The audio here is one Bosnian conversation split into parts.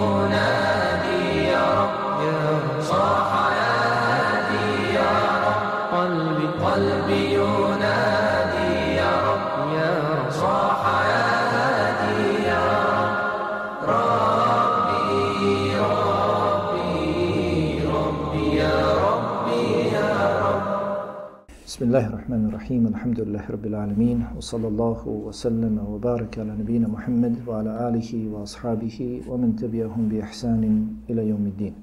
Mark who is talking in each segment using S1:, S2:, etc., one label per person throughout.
S1: يعلمون الرحيم الحمد لله رب العالمين وصلى الله وسلم وبارك على نبينا محمد وعلى آله وأصحابه ومن تبعهم بإحسان إلى يوم الدين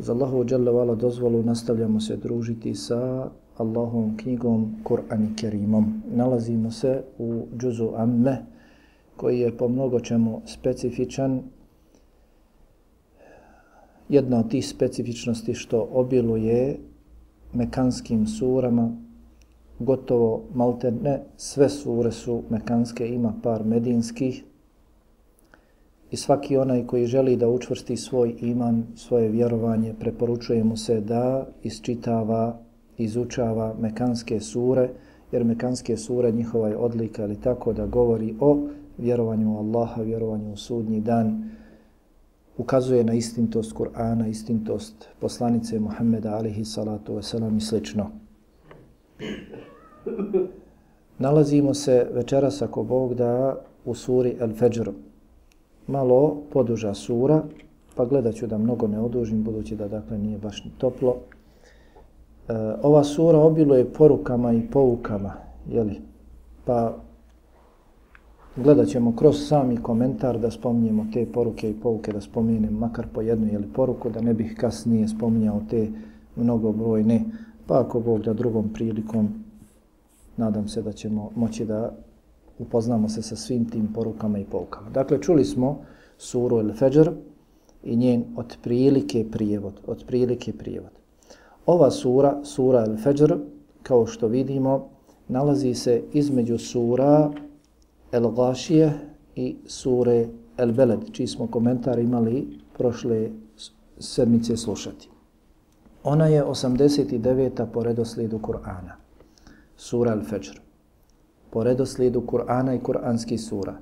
S1: Uz Allahu Jalla vala dozvolu nastavljamo se družiti sa Allahovom knjigom Kur'an i Kerimom. Nalazimo se u džuzu Amme koji je po mnogo čemu specifičan. Jedna od tih specifičnosti što obiluje mekanskim surama, gotovo malte ne, sve sure su mekanske, ima par medinskih. I svaki onaj koji želi da učvrsti svoj iman, svoje vjerovanje, preporučuje mu se da isčitava, izučava mekanske sure, jer mekanske sure njihova je odlika ili tako da govori o vjerovanju u Allaha, vjerovanju u sudnji dan, ukazuje na istintost Kur'ana, istintost poslanice Muhammeda alihi salatu wasalam i slično. Nalazimo se večeras ako Bog da u suri El Fajr. Malo poduža sura, pa gledat ću da mnogo ne odužim, budući da dakle nije baš ni toplo. E, ova sura obiluje porukama i poukama, jeli? pa gledat ćemo kroz sami komentar da spominjemo te poruke i pouke, da spominjem makar po jednu ili poruku, da ne bih kasnije spominjao te mnogobrojne, pa ako Bog da drugom prilikom, nadam se da ćemo moći da upoznamo se sa svim tim porukama i poukama. Dakle, čuli smo suru El Fajr i njen otprilike prijevod, otprilike prijevod. Ova sura, sura El Fajr, kao što vidimo, nalazi se između sura El Gašije i sure El Beled, čiji smo komentar imali prošle sedmice slušati. Ona je 89. po redoslijedu Kur'ana, sura Al-Fajr. Po redoslijedu Kur'ana i Kur'anskih sura.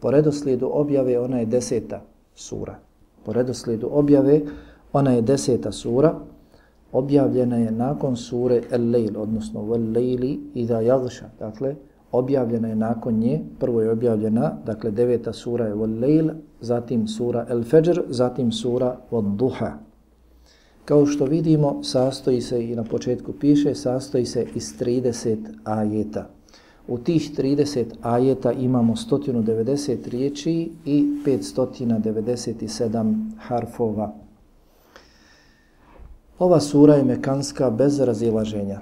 S1: Po redoslijedu objave ona je deseta sura. Po redoslijedu objave ona je deseta sura. Objavljena je nakon sure El Lejl, odnosno Vel Lejli i da Jagša, dakle, objavljena je nakon nje, prvo je objavljena, dakle deveta sura je Wal-Lejl, zatim sura El Fajr, zatim sura Wad-Duha. Kao što vidimo, sastoji se i na početku piše, sastoji se iz 30 ajeta. U tih 30 ajeta imamo 190 riječi i 597 harfova. Ova sura je mekanska bez razilaženja.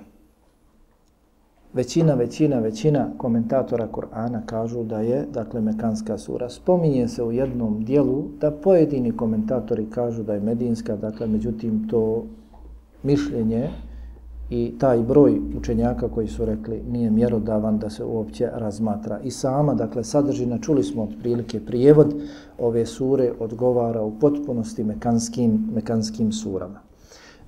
S1: Većina, većina, većina komentatora Kur'ana kažu da je, dakle, Mekanska sura. Spominje se u jednom dijelu da pojedini komentatori kažu da je Medinska, dakle, međutim, to mišljenje i taj broj učenjaka koji su rekli nije mjerodavan da se uopće razmatra. I sama, dakle, sadržina, čuli smo od prilike prijevod, ove sure odgovara u potpunosti mekanskim, mekanskim surama.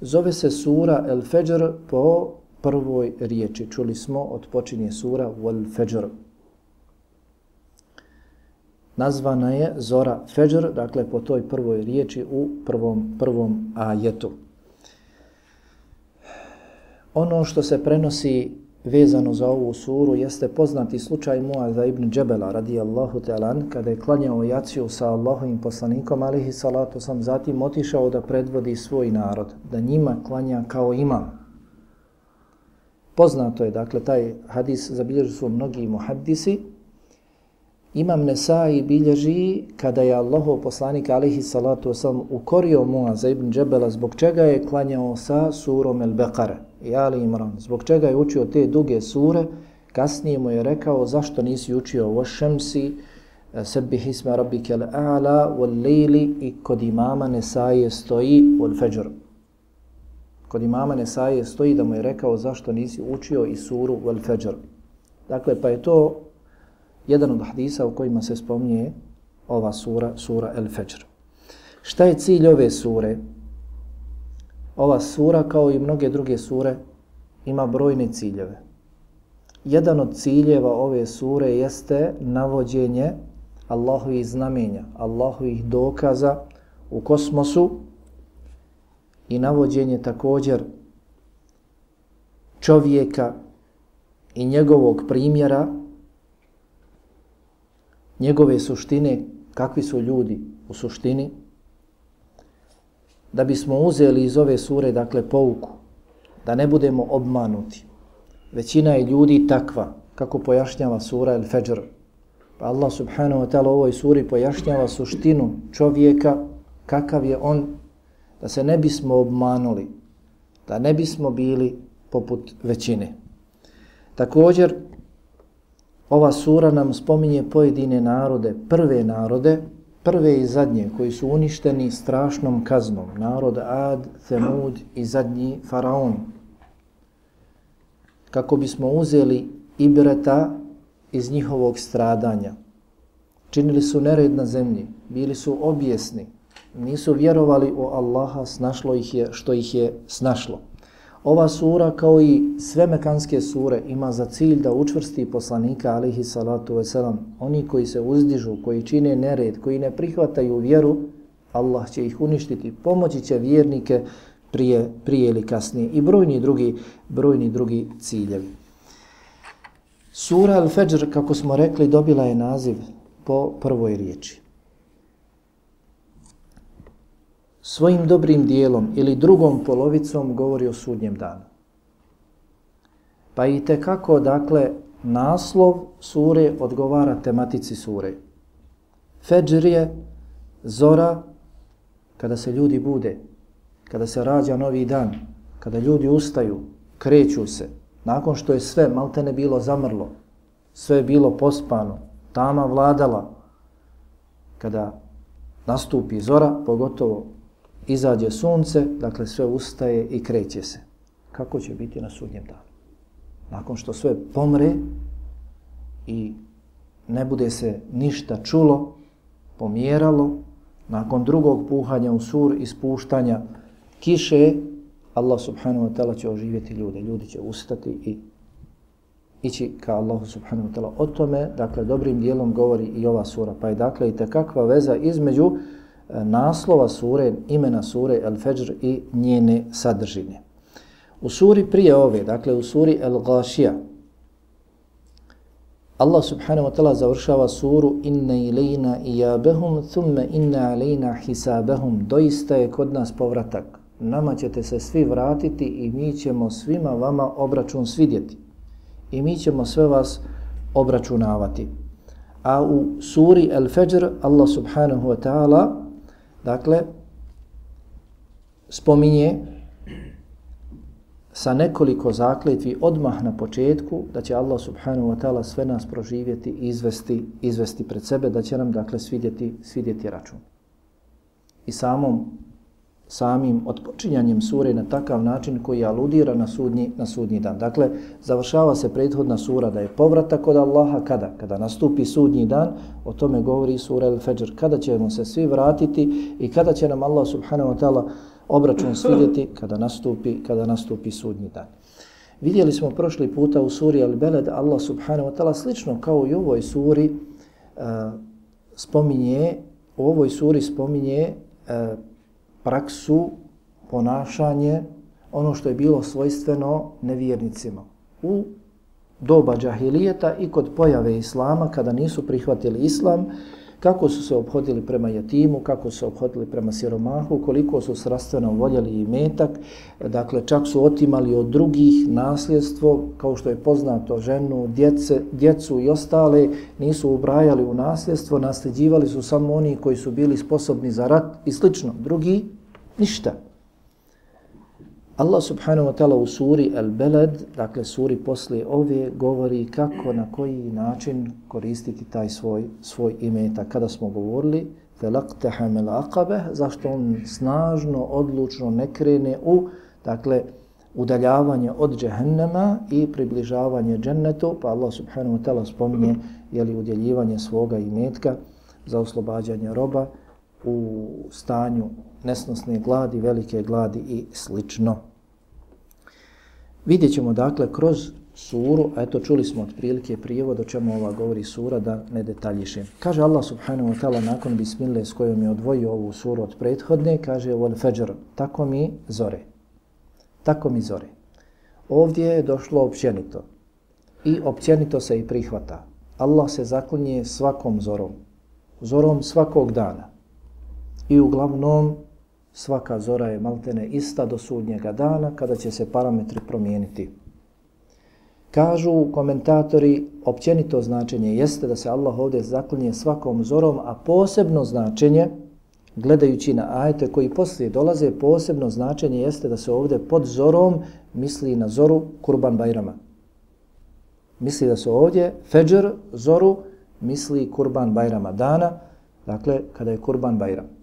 S1: Zove se sura El Fajr po prvoj riječi. Čuli smo odpočinje sura Wal Fajr. Nazvana je Zora Fajr, dakle po toj prvoj riječi u prvom, prvom ajetu. Ono što se prenosi vezano za ovu suru jeste poznati slučaj Muaza ibn Džebela radijallahu ta'alan kada je klanjao jaciju sa Allahovim poslanikom alihi salatu sam zatim otišao da predvodi svoj narod, da njima klanja kao imam. Poznato je, dakle, taj hadis zabilježi su mnogi muhaddisi. Imam Nesai bilježi kada je Allahov poslanik alihi salatu wasalam ukorio Muaza ibn Džebela zbog čega je klanjao sa surom El Bekare i Ali Imran. Zbog čega je učio te duge sure, kasnije mu je rekao zašto nisi učio o šemsi, e, sebi hisma rabike al-a'la, wal lejli i kod imama Nesai stoji wal fajr. Kod imama Nesaje stoji da mu je rekao zašto nisi učio i suru Wal Fajr. Dakle, pa je to jedan od hadisa u kojima se spominje ova sura, sura El Fajr. Šta je cilj ove sure? Ova sura, kao i mnoge druge sure, ima brojne ciljeve. Jedan od ciljeva ove sure jeste navođenje Allahovih znamenja, Allahovih dokaza u kosmosu i navođenje također čovjeka i njegovog primjera, njegove suštine, kakvi su ljudi u suštini, da bismo uzeli iz ove sure, dakle, pouku, da ne budemo obmanuti. Većina je ljudi takva, kako pojašnjava sura El Fajr. Pa Allah subhanahu wa ta'ala u ovoj suri pojašnjava suštinu čovjeka, kakav je on, da se ne bismo obmanuli, da ne bismo bili poput većine. Također, ova sura nam spominje pojedine narode, prve narode, prve i zadnje, koji su uništeni strašnom kaznom. Narod Ad, Themud i zadnji Faraon. Kako bismo uzeli ibreta iz njihovog stradanja. Činili su nered na zemlji, bili su objesni, nisu vjerovali u Allaha, snašlo ih je što ih je snašlo. Ova sura kao i sve mekanske sure ima za cilj da učvrsti poslanika alihi salatu veselam. Oni koji se uzdižu, koji čine nered, koji ne prihvataju vjeru, Allah će ih uništiti, pomoći će vjernike prije, prije ili kasnije i brojni drugi, brojni drugi ciljevi. Sura Al-Fajr, kako smo rekli, dobila je naziv po prvoj riječi. Svojim dobrim dijelom ili drugom polovicom govori o sudnjem danu. Pa i te kako, dakle, naslov sure odgovara tematici sure. Feđr je zora kada se ljudi bude, kada se rađa novi dan, kada ljudi ustaju, kreću se, nakon što je sve maltene bilo zamrlo, sve je bilo pospano, tama vladala, kada nastupi zora, pogotovo izađe sunce, dakle sve ustaje i kreće se. Kako će biti na sudnjem danu? Nakon što sve pomre i ne bude se ništa čulo, pomjeralo, nakon drugog puhanja u sur i spuštanja kiše, Allah subhanahu wa ta'ala će oživjeti ljude. Ljudi će ustati i ići ka Allahu subhanahu wa ta'ala. O tome, dakle, dobrim dijelom govori i ova sura. Pa je, dakle, i kakva veza između naslova sure, imena sure Al-Fajr i njene sadržine. U suri prije ove, dakle u suri Al-Gashija, Allah subhanahu wa ta'ala završava suru Inna ilajna iyabahum thumma inna alejna hisabahum. Doista je kod nas povratak. Nama ćete se svi vratiti i mi ćemo svima vama obračun svidjeti. I mi ćemo sve vas obračunavati. A u suri Al-Fajr Allah subhanahu wa ta'ala Dakle, spominje sa nekoliko zakletvi odmah na početku da će Allah subhanahu wa ta'ala sve nas proživjeti i izvesti, izvesti pred sebe, da će nam dakle svidjeti, svidjeti račun. I samom samim odpočinjanjem sure na takav način koji aludira na sudnji, na sudnji dan. Dakle, završava se prethodna sura da je povratak od Allaha kada? Kada nastupi sudnji dan, o tome govori sura El-Fajr. Kada ćemo se svi vratiti i kada će nam Allah subhanahu wa ta'ala obračun svidjeti kada nastupi, kada nastupi sudnji dan. Vidjeli smo prošli puta u suri Al-Beled, Allah subhanahu wa ta'ala slično kao i u ovoj suri uh, spominje, u ovoj suri spominje uh, praksu, ponašanje, ono što je bilo svojstveno nevjernicima. U doba džahilijeta i kod pojave islama, kada nisu prihvatili islam, kako su se obhodili prema jatimu, kako su se obhodili prema siromahu, koliko su srastveno voljeli i metak, dakle čak su otimali od drugih nasljedstvo, kao što je poznato ženu, djece, djecu i ostale, nisu ubrajali u nasljedstvo, nasljeđivali su samo oni koji su bili sposobni za rat i slično. Drugi, Ništa. Allah subhanahu wa ta'ala u suri Al-Balad, dakle suri poslije ove, govori kako, na koji način koristiti taj svoj, svoj imeta. Kada smo govorili, فَلَقْتَحَ مَلَاقَبَ Zašto on snažno, odlučno ne krene u, dakle, udaljavanje od džehennema i približavanje džennetu, pa Allah subhanahu wa ta'ala spominje, jeli, udjeljivanje svoga imetka za oslobađanje roba, u stanju nesnosne gladi, velike gladi i slično. Vidjet ćemo dakle kroz suru, a eto čuli smo otprilike prijevod o čemu ova govori sura da ne detaljišem. Kaže Allah subhanahu wa ta'ala nakon bismile s kojom je odvojio ovu suru od prethodne, kaže wal fajr, tako mi zore. Tako mi zore. Ovdje je došlo općenito i općenito se i prihvata. Allah se zaklinje svakom zorom, zorom svakog dana. I uglavnom svaka zora je maltene ista do sudnjega dana kada će se parametri promijeniti. Kažu komentatori, općenito značenje jeste da se Allah ovdje zaklinje svakom zorom, a posebno značenje, gledajući na ajete koji poslije dolaze, posebno značenje jeste da se ovdje pod zorom misli na zoru Kurban Bajrama. Misli da se ovdje Fajr, zoru, misli Kurban Bajrama dana, dakle kada je Kurban Bajram.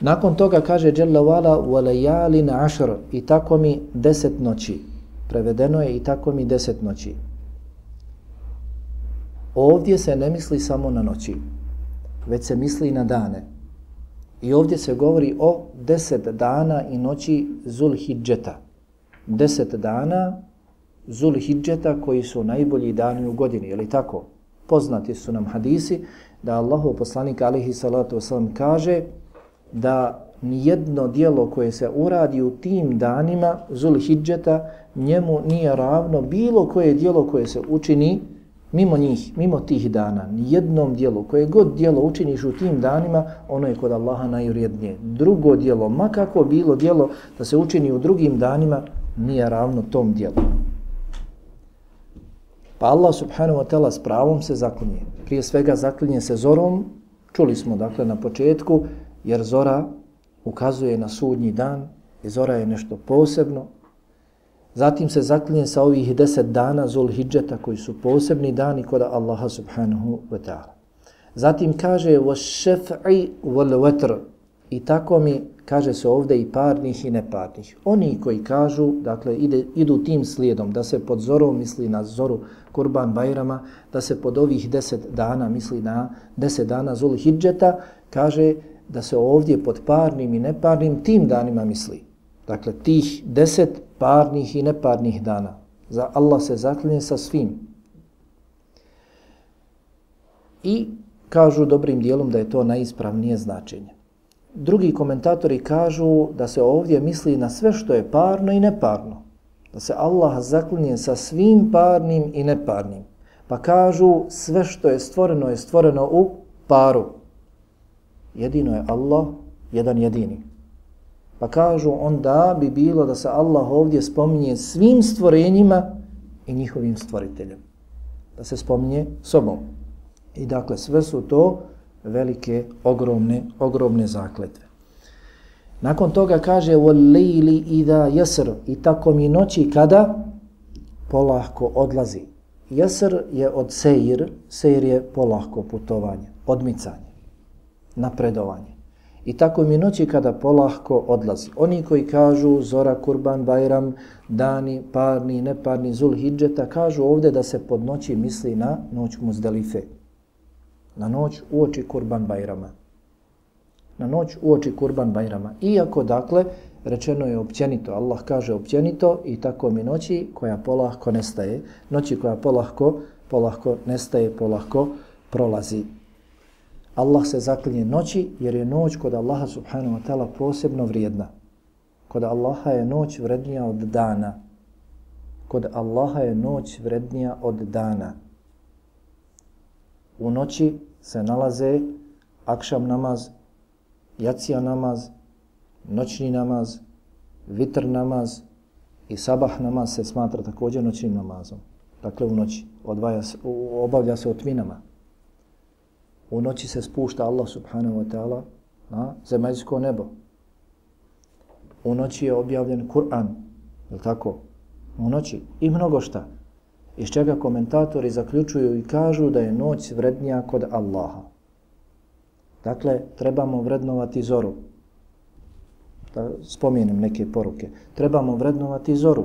S1: Nakon toga kaže Jalla wala walayalin ashr i tako mi 10 noći. Prevedeno je i tako mi 10 noći. Ovdje se ne misli samo na noći, već se misli na dane. I ovdje se govori o 10 dana i noći Zulhidžeta. 10 dana Zulhidžeta koji su najbolji dani u godini, je li tako? Poznati su nam hadisi da Allahov poslanik alihi salatu wasalam kaže da nijedno dijelo koje se uradi u tim danima Zulhidžeta njemu nije ravno bilo koje dijelo koje se učini mimo njih, mimo tih dana. Nijednom dijelu, koje god dijelo učiniš u tim danima, ono je kod Allaha najurednije. Drugo dijelo, makako bilo dijelo da se učini u drugim danima, nije ravno tom dijelu. Pa Allah subhanahu wa ta'ala s pravom se zaklinje. Prije svega zaklinje se zorom, čuli smo dakle na početku, jer zora ukazuje na sudnji dan i zora je nešto posebno. Zatim se zaklinje sa ovih deset dana Zul Hidžeta koji su posebni dani kod Allaha subhanahu wa ta'ala. Zatim kaže وَشَفْعِ وَلْوَتْرِ I tako mi kaže se ovdje i parnih i neparnih. Oni koji kažu, dakle, ide, idu tim slijedom, da se pod zorom misli na zoru Kurban Bajrama, da se pod ovih deset dana misli na deset dana Zul Hidžeta, kaže da se ovdje pod parnim i neparnim tim danima misli. Dakle, tih deset parnih i neparnih dana. Za Allah se zaklinje sa svim. I kažu dobrim dijelom da je to najispravnije značenje. Drugi komentatori kažu da se ovdje misli na sve što je parno i neparno. Da se Allah zaklinje sa svim parnim i neparnim. Pa kažu sve što je stvoreno je stvoreno u paru. Jedino je Allah, jedan jedini. Pa kažu onda bi bilo da se Allah ovdje spominje svim stvorenjima i njihovim stvoriteljem. Da se spominje sobom. I dakle sve su to velike, ogromne, ogromne zakletve. Nakon toga kaže وَلَّيْلِ إِذَا يَسْرُ I tako mi noći kada polahko odlazi. Jasr je od sejir, sejir je polahko putovanje, odmicanje napredovanje. I tako mi noći kada polahko odlazi. Oni koji kažu Zora, Kurban, Bajram, Dani, Parni, Neparni, Zul, Hidžeta, kažu ovdje da se pod noći misli na noć Muzdalife. Na noć uoči Kurban Bajrama. Na noć uoči Kurban Bajrama. Iako, dakle, rečeno je općenito, Allah kaže općenito i tako mi noći koja polahko nestaje, noći koja polahko, polahko nestaje, polahko prolazi. Allah se zaklinje noći jer je noć kod Allaha subhanahu wa ta'ala posebno vrijedna. Kod Allaha je noć vrednija od dana. Kod Allaha je noć vrednija od dana. U noći se nalaze akšam namaz, jacija namaz, noćni namaz, vitr namaz i sabah namaz se smatra također noćnim namazom. Dakle, u noći odvaja se, obavlja se otminama. U noći se spušta Allah subhanahu wa ta'ala na zemaljsko nebo. U noći je objavljen Kur'an, je tako? U noći i mnogo šta. Iz čega komentatori zaključuju i kažu da je noć vrednija kod Allaha. Dakle, trebamo vrednovati zoru. Da spomenem neke poruke. Trebamo vrednovati zoru.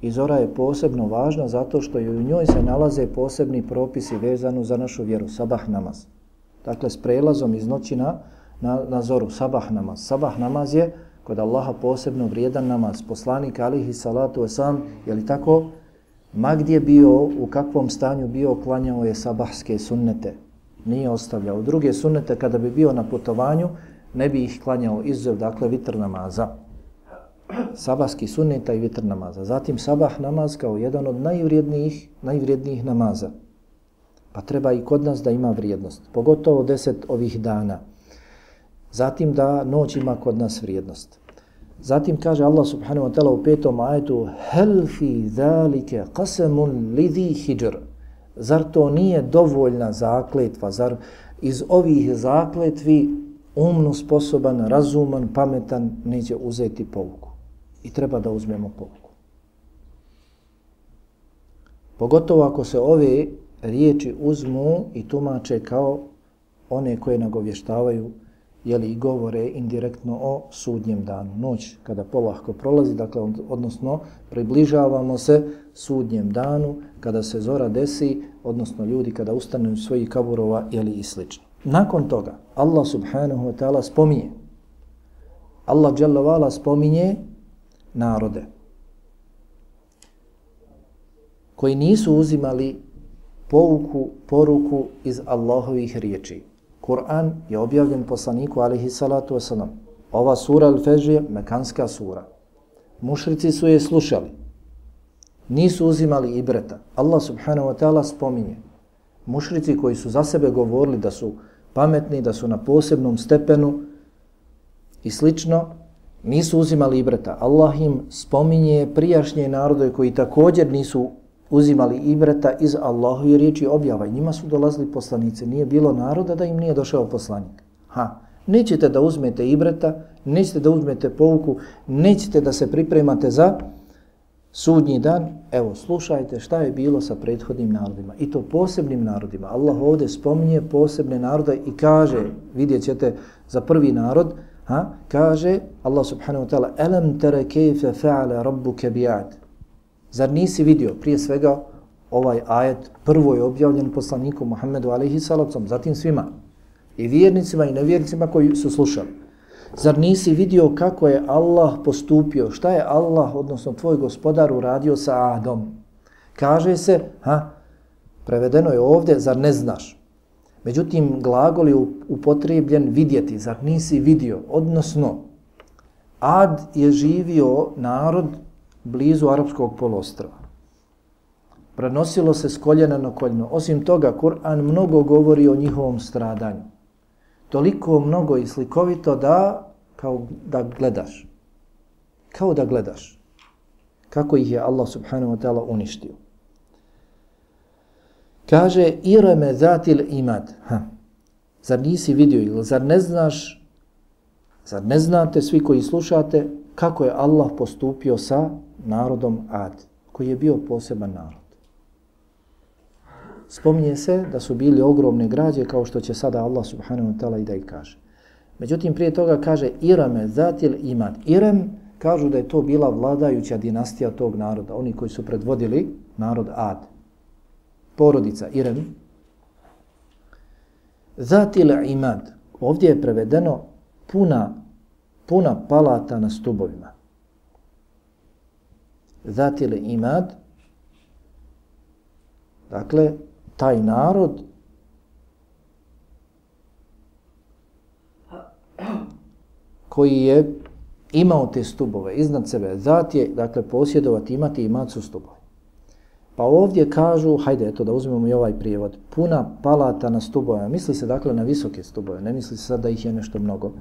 S1: I zora je posebno važna zato što u njoj se nalaze posebni propisi vezanu za našu vjeru, sabah namaz. Dakle, s prelazom iz noći na, na, na zoru, sabah namaz. Sabah namaz je kod Allaha posebno vrijedan namaz. Poslanik alihi salatu wasam, je li tako? Ma gdje bio, u kakvom stanju bio, klanjao je sabahske sunnete. Nije ostavljao. Druge sunnete kada bi bio na putovanju, ne bi ih klanjao izuzev, dakle, vitr namaza. Sabahski sunneta i vitr namaza. Zatim sabah namaz kao jedan od najvrijednijih, najvrijednijih namaza. Pa treba i kod nas da ima vrijednost. Pogotovo deset ovih dana. Zatim da noć ima kod nas vrijednost. Zatim kaže Allah subhanahu wa ta'ala u petom ajetu Hel fi zalike qasamun lidhi hijr. Zar to nije dovoljna zakletva? Zar iz ovih zakletvi umno sposoban, razuman, pametan neće uzeti pouku? I treba da uzmemo pouku. Pogotovo ako se ove riječi uzmu i tumače kao one koje nagovještavaju jeli, govore indirektno o sudnjem danu. Noć kada polahko prolazi, dakle, odnosno približavamo se sudnjem danu kada se zora desi, odnosno ljudi kada ustanu svoji kaburova jeli, i slično. Nakon toga, Allah subhanahu wa ta'ala spominje, Allah dželovala spominje narode koji nisu uzimali pouku, poruku iz Allahovih riječi. Kur'an je objavljen poslaniku alihi salatu wasalam. Ova sura Al-Fajr je mekanska sura. Mušrici su je slušali. Nisu uzimali ibreta. Allah subhanahu wa ta'ala spominje. Mušrici koji su za sebe govorili da su pametni, da su na posebnom stepenu i slično, nisu uzimali ibreta. Allah im spominje prijašnje narode koji također nisu uzimali ibreta iz Allahove riječi objava. I njima su dolazili poslanice. Nije bilo naroda da im nije došao poslanik. Ha, nećete da uzmete ibreta, nećete da uzmete pouku, nećete da se pripremate za sudnji dan. Evo, slušajte šta je bilo sa prethodnim narodima. I to posebnim narodima. Allah ovdje spominje posebne narode i kaže, vidjet ćete za prvi narod, ha, kaže Allah subhanahu wa ta'ala, Alam tara kejfe fa'ala rabbuke bi'ad. Zar nisi vidio prije svega ovaj ajet prvo je objavljen poslaniku Muhammedu alaihi salacom, zatim svima i vjernicima i nevjernicima koji su slušali. Zar nisi vidio kako je Allah postupio, šta je Allah, odnosno tvoj gospodar, uradio sa Adom? Kaže se, ha, prevedeno je ovdje, zar ne znaš? Međutim, glagol je upotrebljen vidjeti, zar nisi vidio? Odnosno, Ad je živio narod blizu arapskog polostrava. Prenosilo se s koljena na koljeno. Osim toga, Kur'an mnogo govori o njihovom stradanju. Toliko mnogo i slikovito da kao da gledaš. Kao da gledaš. Kako ih je Allah subhanahu wa ta'ala uništio. Kaže, ireme zatil imad. Ha. Zar nisi vidio ili zar ne znaš, zar ne znate svi koji slušate kako je Allah postupio sa narodom Ad, koji je bio poseban narod. Spominje se da su bili ogromne građe kao što će sada Allah subhanahu wa ta'ala i da i kaže. Međutim, prije toga kaže Irame zatil imad. Irem kažu da je to bila vladajuća dinastija tog naroda, oni koji su predvodili narod Ad. Porodica Irem. Zatil imad. Ovdje je prevedeno puna, puna palata na stubovima zatil imad, dakle, taj narod koji je imao te stubove iznad sebe, zat je, dakle, posjedovati, imati imad su stubove. Pa ovdje kažu, hajde, eto da uzmemo i ovaj prijevod, puna palata na stubove, misli se dakle na visoke stubove, ne misli se sad da ih je nešto mnogo,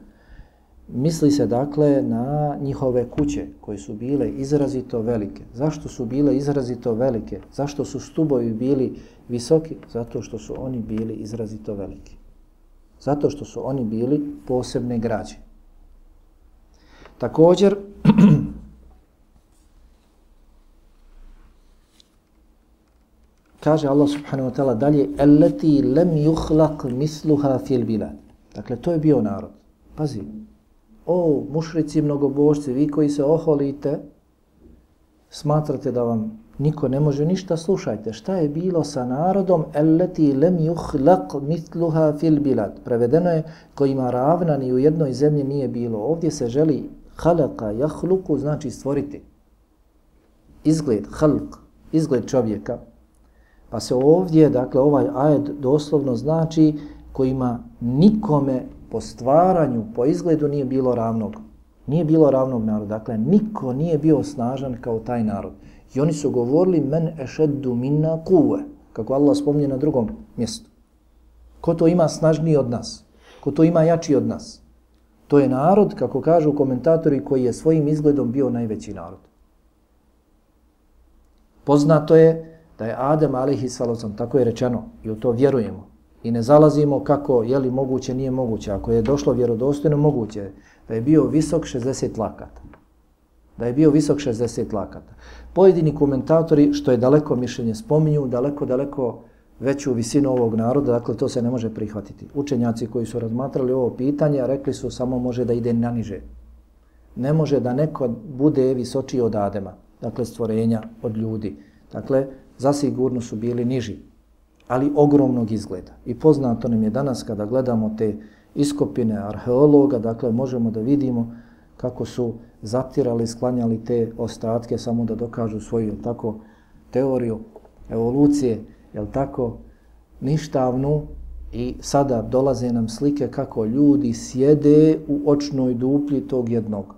S1: Misli se dakle na njihove kuće koje su bile izrazito velike. Zašto su bile izrazito velike? Zašto su stubovi bili visoki? Zato što su oni bili izrazito veliki. Zato što su oni bili posebne građe. Također, kaže Allah subhanahu wa ta'ala dalje, Elleti lem yuhlaq misluha fil bilad. Dakle, to je bio narod. Pazi, o mušrici mnogobožci, vi koji se oholite, smatrate da vam niko ne može ništa, slušajte, šta je bilo sa narodom elleti lem yuhlaq mitluha fil bilad. Prevedeno je kojima ravna ni u jednoj zemlji nije bilo. Ovdje se želi Halaka jahluku znači stvoriti. Izgled, halk, izgled čovjeka. Pa se ovdje, dakle, ovaj ajed doslovno znači kojima nikome po stvaranju, po izgledu nije bilo ravnog. Nije bilo ravnog naroda. Dakle, niko nije bio snažan kao taj narod. I oni su govorili men ešeddu minna kuve, kako Allah spominje na drugom mjestu. Ko to ima snažniji od nas? Ko to ima jači od nas? To je narod, kako kažu komentatori, koji je svojim izgledom bio najveći narod. Poznato je da je Adem alaihi salocam, tako je rečeno, i u to vjerujemo. I ne zalazimo kako, je li moguće, nije moguće. Ako je došlo vjerodostojno, moguće da je bio visok 60 lakata. Da je bio visok 60 lakata. Pojedini komentatori, što je daleko mišljenje, spominju daleko, daleko veću visinu ovog naroda, dakle to se ne može prihvatiti. Učenjaci koji su razmatrali ovo pitanje, rekli su samo može da ide na niže. Ne može da neko bude visočiji od Adema, dakle stvorenja od ljudi. Dakle, zasigurno su bili niži, ali ogromnog izgleda. I poznato nam je danas kada gledamo te iskopine arheologa, dakle možemo da vidimo kako su zatirali, sklanjali te ostatke samo da dokažu svoju tako teoriju evolucije, jel tako, ništavnu i sada dolaze nam slike kako ljudi sjede u očnoj duplji tog jednog.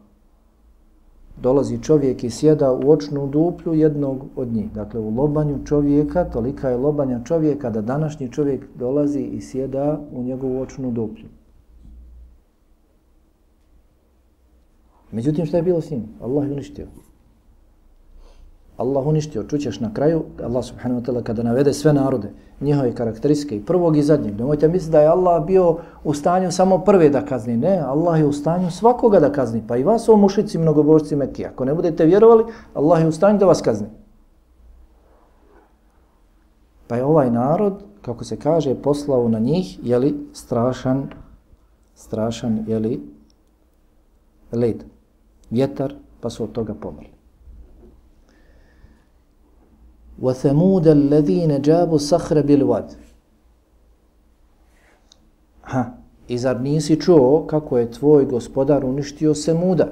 S1: Dolazi čovjek i sjeda u očnu duplju jednog od njih. Dakle, u lobanju čovjeka, tolika je lobanja čovjeka da današnji čovjek dolazi i sjeda u njegovu očnu duplju. Međutim, šta je bilo s njim? Allah je uništio. Allah uništio, čućeš na kraju, Allah subhanahu wa ta'ala kada navede sve narode, njihove karakteristike i prvog i zadnjeg, nemojte misliti da je Allah bio u stanju samo prve da kazni, ne, Allah je u stanju svakoga da kazni, pa i vas o mušici mnogobožci Mekije, ako ne budete vjerovali, Allah je u stanju da vas kazni. Pa je ovaj narod, kako se kaže, poslao na njih, jeli, strašan, strašan, jeli, led, vjetar, pa su od toga pomrli. وَثَمُودَ الَّذِينَ جَابُ سَحْرَ بِلْوَدْ Ha, i zar nisi čuo kako je tvoj gospodar uništio Semuda?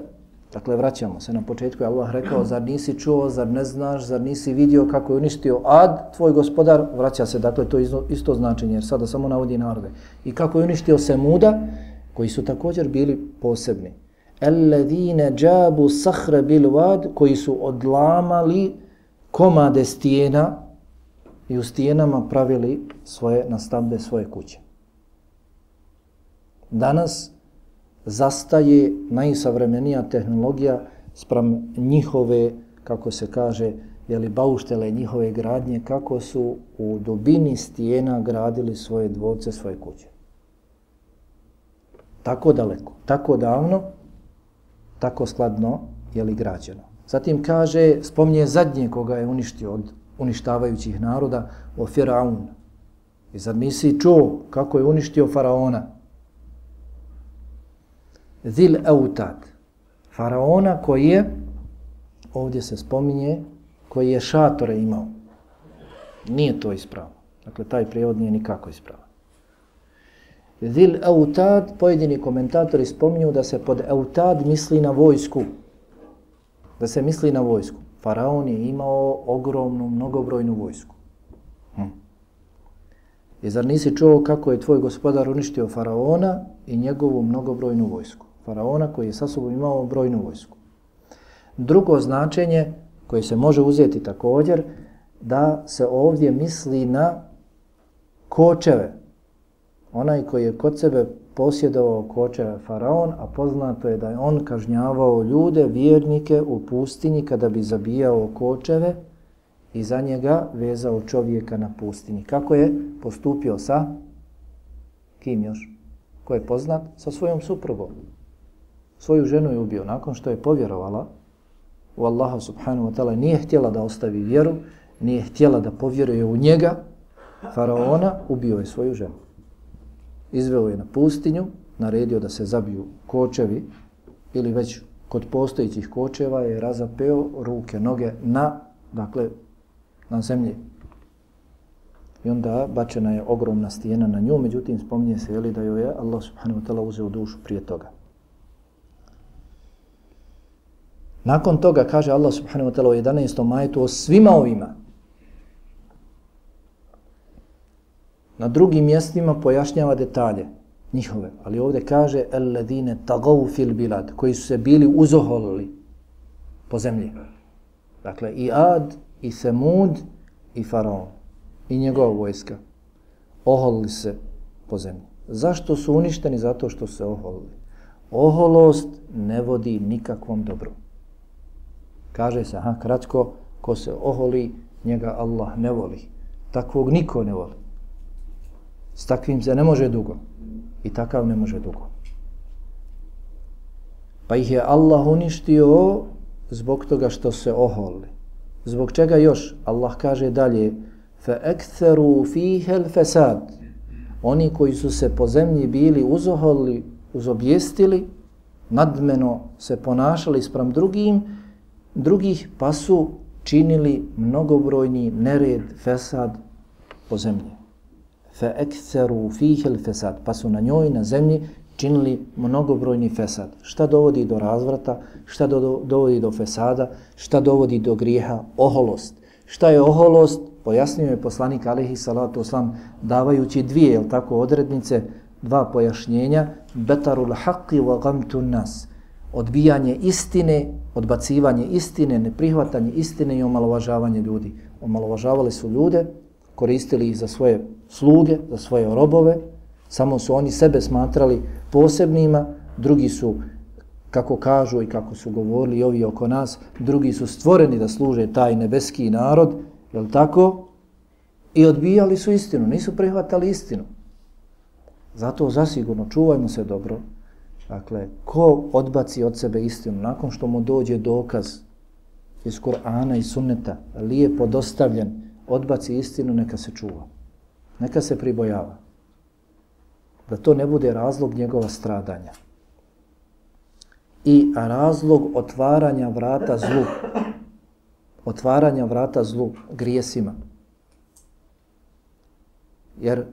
S1: Dakle, vraćamo se na početku, je Allah rekao, zar nisi čuo, zar ne znaš, zar nisi vidio kako je uništio Ad, tvoj gospodar? Vraća se, dakle, to isto, isto značenje, jer sada samo navodi narode. I kako je uništio Semuda, koji su također bili posebni. الَّذِينَ جَابُ سَحْرَ بِلْوَدْ koji su odlamali komade stijena i u stijenama pravili svoje nastambe, svoje kuće. Danas zastaje najsavremenija tehnologija sprem njihove, kako se kaže, jeli bauštele njihove gradnje, kako su u dubini stijena gradili svoje dvorce, svoje kuće. Tako daleko, tako davno, tako skladno je li građeno. Zatim kaže, spomnije zadnje koga je uništio od uništavajućih naroda, o Firaun. I zar nisi čuo kako je uništio Faraona? Zil Eutat. Faraona koji je, ovdje se spominje, koji je šatore imao. Nije to ispravo. Dakle, taj prijevod nije nikako ispravo. Zil Eutad, pojedini komentatori spominju da se pod Eutad misli na vojsku da se misli na vojsku. Faraon je imao ogromnu, mnogobrojnu vojsku. Hm. I zar nisi čuo kako je tvoj gospodar uništio Faraona i njegovu mnogobrojnu vojsku? Faraona koji je sa sobom imao brojnu vojsku. Drugo značenje koje se može uzeti također, da se ovdje misli na kočeve. Onaj koji je kod sebe posjedovao koče faraon, a poznato je da je on kažnjavao ljude, vjernike u pustinji kada bi zabijao kočeve i za njega vezao čovjeka na pustinji. Kako je postupio sa kim još? Ko je poznat? Sa svojom suprugom. Svoju ženu je ubio nakon što je povjerovala u Allaha subhanahu wa ta'ala. Nije htjela da ostavi vjeru, nije htjela da povjeruje u njega. Faraona ubio je svoju ženu izveo je na pustinju, naredio da se zabiju kočevi ili već kod postojićih kočeva je razapeo ruke, noge na, dakle, na zemlji. I onda bačena je ogromna stijena na nju, međutim spominje se jeli, da joj je Allah subhanahu wa ta'ala uzeo dušu prije toga. Nakon toga kaže Allah subhanahu wa ta'ala u 11. majetu o svima ovima. Na drugim mjestima pojašnjava detalje njihove, ali ovdje kaže alladine tagav fil bilad, koji su se bili uzoholili po zemlji. Dakle, i Ad, i Semud, i Faraon, i njegova vojska, oholili se po zemlji. Zašto su uništeni? Zato što se oholili. Oholost ne vodi nikakvom dobru. Kaže se, aha, kratko, ko se oholi, njega Allah ne voli. Takvog niko ne voli. S takvim se ne može dugo. I takav ne može dugo. Pa ih je Allah uništio zbog toga što se oholi. Zbog čega još? Allah kaže dalje fa aktharu الْفَسَادِ. Oni koji su se po zemlji bili uzoholili, uzobjestili, nadmeno se ponašali sprem drugim, drugih pa su činili mnogobrojni nered, fesad po zemlji. Fa aktharu fiha al-fasad. Pa su na njoj, na zemlji, činili mnogobrojni fesad. Šta dovodi do razvrata, šta do, dovodi do fesada, šta dovodi do grijeha? Oholost. Šta je oholost? Pojasnio je poslanik Alihi Salatu Oslam davajući dvije, jel tako, odrednice, dva pojašnjenja. Betarul haqqi wa gamtun nas. Odbijanje istine, odbacivanje istine, neprihvatanje istine i omalovažavanje ljudi. Omalovažavali su ljude, koristili ih za svoje sluge, za svoje robove, samo su oni sebe smatrali posebnima, drugi su, kako kažu i kako su govorili ovi oko nas, drugi su stvoreni da služe taj nebeski narod, je tako? I odbijali su istinu, nisu prihvatali istinu. Zato zasigurno čuvajmo se dobro. Dakle, ko odbaci od sebe istinu nakon što mu dođe dokaz iz Kur'ana i sunneta, lijepo dostavljen, odbaci istinu, neka se čuva. Neka se pribojava da to ne bude razlog njegova stradanja. I razlog otvaranja vrata zlu, otvaranja vrata zlu, grijesima. Jer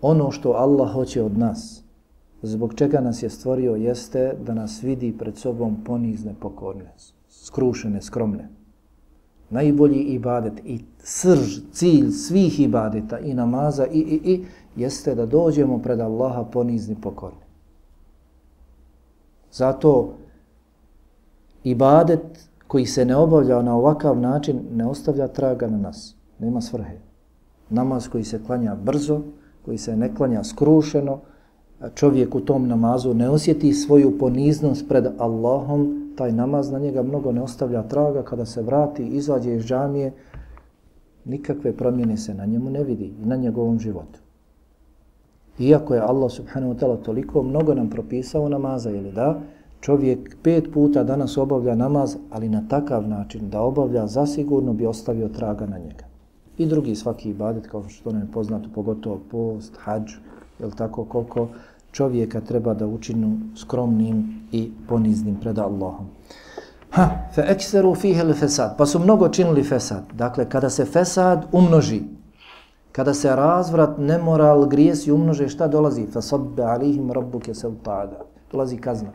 S1: ono što Allah hoće od nas, zbog čega nas je stvorio, jeste da nas vidi pred sobom ponizne, pokorne, skrušene, skromne. Najbolji ibadet i srž, cilj svih ibadeta i namaza i, i, i jeste da dođemo pred Allaha ponizni pokorni. Zato ibadet koji se ne obavlja na ovakav način ne ostavlja traga na nas. Nema svrhe. Namaz koji se klanja brzo, koji se ne klanja skrušeno, čovjek u tom namazu ne osjeti svoju poniznost pred Allahom, taj namaz na njega mnogo ne ostavlja traga, kada se vrati, izađe iz džamije, nikakve promjene se na njemu ne vidi i na njegovom životu. Iako je Allah subhanahu wa ta'ala toliko mnogo nam propisao namaza, ili da, čovjek pet puta danas obavlja namaz, ali na takav način da obavlja, zasigurno bi ostavio traga na njega. I drugi svaki ibadet, kao što nam je poznato, pogotovo post, hađ, jel tako, koliko čovjeka treba da učinu skromnim i poniznim pred Allahom. Ha, fe ekseru fihe fesad, pa su mnogo činili fesad. Dakle, kada se fesad umnoži, Kada se razvrat, nemoral, grijesi umnože, šta dolazi? Fasabbe alihim rabbuke se utada. Dolazi kazna.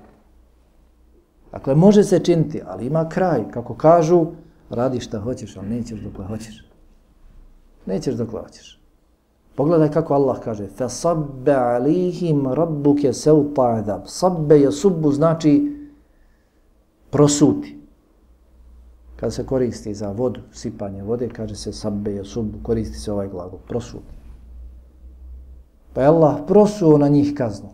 S1: Dakle, može se činiti, ali ima kraj. Kako kažu, radi šta hoćeš, ali nećeš dokle hoćeš. Nećeš dokle hoćeš. Pogledaj kako Allah kaže. Fasabbe alihim rabbuka se adab." Sabbe je subbu znači prosuti kada se koristi za vodu, sipanje vode, kaže se sabbe je koristi se ovaj glagol, prosuti. Pa je Allah prosuo na njih kaznu.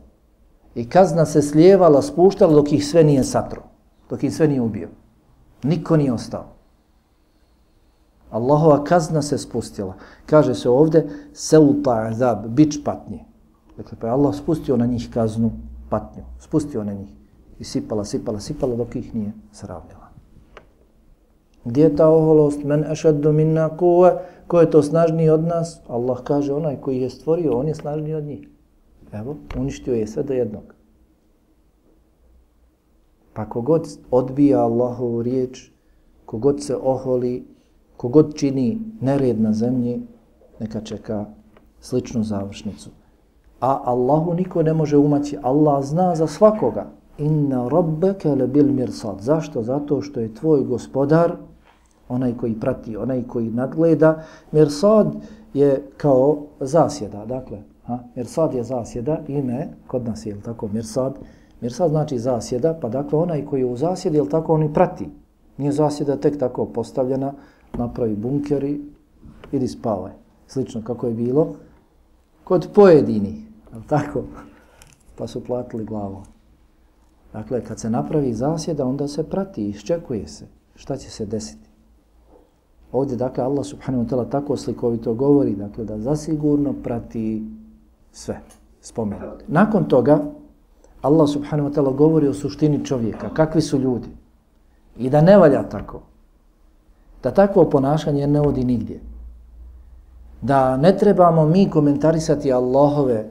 S1: I kazna se slijevala, spuštala dok ih sve nije satro, dok ih sve nije ubio. Niko nije ostao. Allahova kazna se spustila. Kaže se ovde, seuta azab, bić patnje. Dakle, pa je Allah spustio na njih kaznu, patnju. Spustio na njih. I sipala, sipala, sipala dok ih nije sravnila. Gdje je ta oholost? Men ašaddu minna kuve. Ko je to snažniji od nas? Allah kaže onaj koji je stvorio, on je snažniji od njih. Evo, uništio je sve do jednog. Pa kogod odbija Allahovu riječ, kogod se oholi, kogod čini nered na zemlji, neka čeka sličnu završnicu. A Allahu niko ne može umaći. Allah zna za svakoga. inna rabbeke le bil mirsad. Zašto? Zato što je tvoj gospodar onaj koji prati, onaj koji nadgleda. Mirsad je kao zasjeda, dakle, ha? Mirsad je zasjeda, ime, kod nas je, tako, Mirsad. Mirsad znači zasjeda, pa dakle, onaj koji je u zasjedi, je tako, on i prati. Nije zasjeda tek tako postavljena, napravi bunkeri, idi spavaj. Slično kako je bilo kod pojedini, ali tako? Pa su platili glavu. Dakle, kad se napravi zasjeda, onda se prati, iščekuje se šta će se desiti. Ovdje, dakle, Allah subhanahu wa ta'ala tako slikovito govori, dakle, da zasigurno prati sve spomenuti. Nakon toga, Allah subhanahu wa ta'ala govori o suštini čovjeka, kakvi su ljudi. I da ne valja tako Da takvo ponašanje ne vodi nigdje. Da ne trebamo mi komentarisati Allahove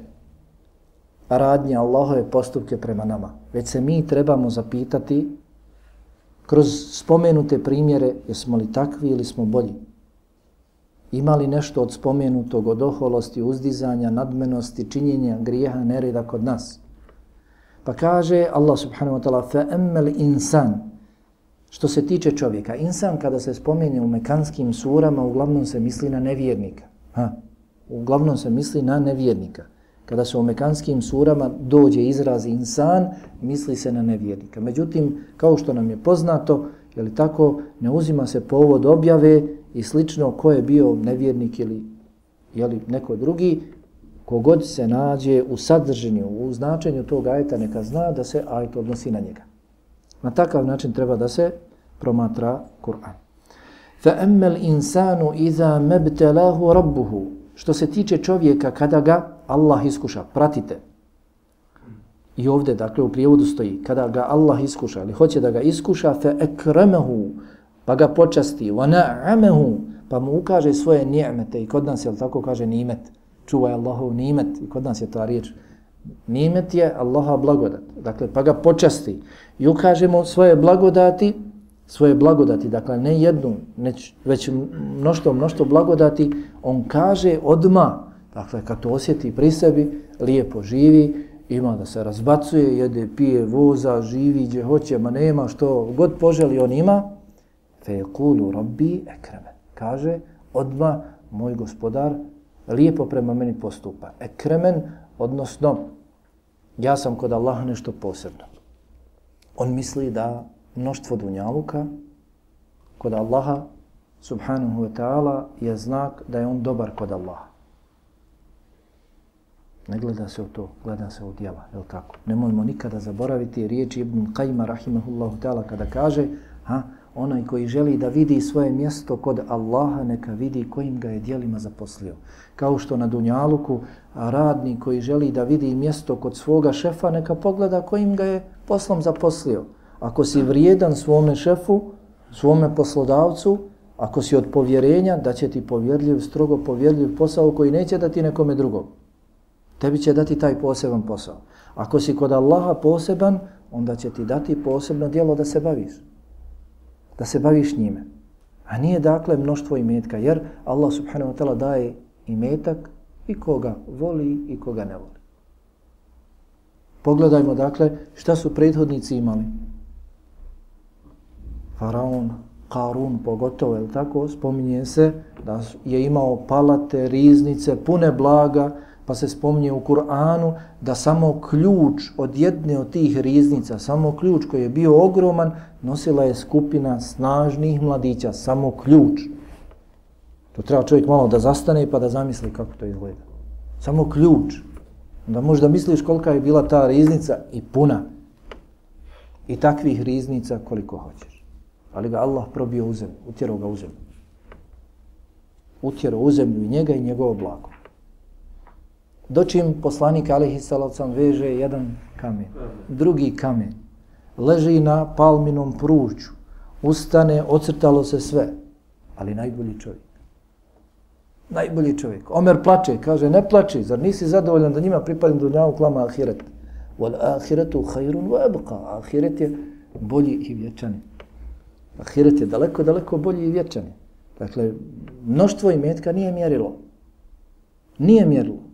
S1: radnje, Allahove postupke prema nama. Već se mi trebamo zapitati kroz spomenute primjere jesmo li takvi ili smo bolji. Ima li nešto od spomenutog, od oholosti, uzdizanja, nadmenosti, činjenja, grijeha, nereda kod nas? Pa kaže Allah subhanahu wa ta'ala فَأَمَّ insan Što se tiče čovjeka, insan kada se spomene u mekanskim surama, uglavnom se misli na nevjernika. Ha? Uglavnom se misli na nevjernika. Kada se u mekanskim surama dođe izraz insan, misli se na nevjernika. Međutim, kao što nam je poznato, je li tako, ne uzima se povod objave i slično ko je bio nevjernik ili je li neko drugi, kogod se nađe u sadržanju, u značenju tog ajeta, neka zna da se ajet odnosi na njega. Na takav način treba da se promatra Kur'an. فَأَمَّ الْإِنسَانُ إِذَا مَبْتَلَاهُ رَبُّهُ Što se tiče čovjeka kada ga Allah iskuša, pratite. I ovdje, dakle, u prijevodu stoji, kada ga Allah iskuša, ili hoće da ga iskuša, فَأَكْرَمَهُ Pa ga počasti, وَنَعَمَهُ Pa mu ukaže svoje nijemete. I kod nas, je tako kaže, nimet. Čuvaj Allahov nimet. I kod nas je ta riječ. Nimet je Allaha blagodat. Dakle, pa ga počasti. I ukažemo svoje blagodati, svoje blagodati, dakle ne jednu, neć, već mnošto, mnošto blagodati, on kaže odma, dakle kad to osjeti pri sebi, lijepo živi, ima da se razbacuje, jede, pije, voza, živi gdje hoće, ma nema što god poželi, on ima, fe kulu rabbi ekreme. Kaže, odma moj gospodar lijepo prema meni postupa. Ekremen, odnosno, ja sam kod Allaha nešto posebno. On misli da mnoštvo dunjaluka kod Allaha subhanahu wa ta'ala je znak da je on dobar kod Allaha. Ne gleda se u to, gleda se u djela, je tako? Nemojmo nikada zaboraviti riječi Ibn Qajma rahimahullahu ta'ala kada kaže ha, onaj koji želi da vidi svoje mjesto kod Allaha, neka vidi kojim ga je dijelima zaposlio. Kao što na Dunjaluku radnik koji želi da vidi mjesto kod svoga šefa, neka pogleda kojim ga je poslom zaposlio. Ako si vrijedan svome šefu, svome poslodavcu, ako si od povjerenja, da će ti povjerljiv, strogo povjerljiv posao koji neće dati nekome drugom. Tebi će dati taj poseban posao. Ako si kod Allaha poseban, onda će ti dati posebno dijelo da se baviš. Da se baviš njime. A nije dakle mnoštvo imetka, jer Allah subhanahu wa ta'ala daje imetak i koga voli i koga ne voli. Pogledajmo dakle šta su prethodnici imali. Faraon, Karun pogotovo, je tako, spominje se da je imao palate, riznice, pune blaga, pa se spominje u Kur'anu da samo ključ od jedne od tih riznica, samo ključ koji je bio ogroman, nosila je skupina snažnih mladića, samo ključ. To treba čovjek malo da zastane pa da zamisli kako to izgleda. Samo ključ. Da možda misliš kolika je bila ta riznica i puna. I takvih riznica koliko hoćeš ali ga Allah probio u zemlju, utjerao ga u zemlju. Utjerao u zemlju i njega i njegovo blago. Dočim poslanik Alihi Salavcam veže jedan kamen, drugi kamen, leži na palminom pruču, ustane, ocrtalo se sve, ali najbolji čovjek. Najbolji čovjek. Omer plače, kaže, ne plači, zar nisi zadovoljan da njima pripadim dunjavu klama ahiret? Wal ahiretu hajrun wa ebqa. Ahiret je bolji i vječani. Ahiret je daleko, daleko bolji i vječani. Dakle, mnoštvo imetka nije mjerilo. Nije mjerilo.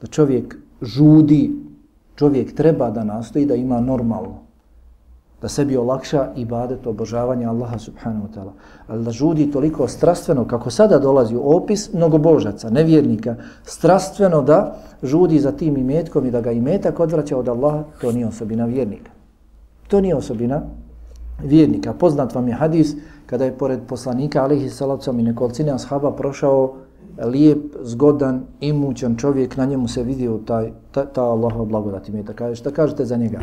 S1: Da čovjek žudi čovjek treba da nastoji da ima normalno. Da sebi olakša ibadet obožavanja Allaha subhanahu wa ta'ala. Ali da žudi toliko strastveno, kako sada dolazi u opis mnogobožaca, nevjernika, strastveno da žudi za tim imetkom i da ga imetak odvraća od Allaha, to nije osobina vjernika. To nije osobina vjernika. Poznat vam je hadis kada je pored poslanika alihi salacom i nekolicine ashaba prošao lijep, zgodan, imućan čovjek, na njemu se vidio taj, ta, ta Allahova blagodat imeta. Kaže, šta kažete za njega?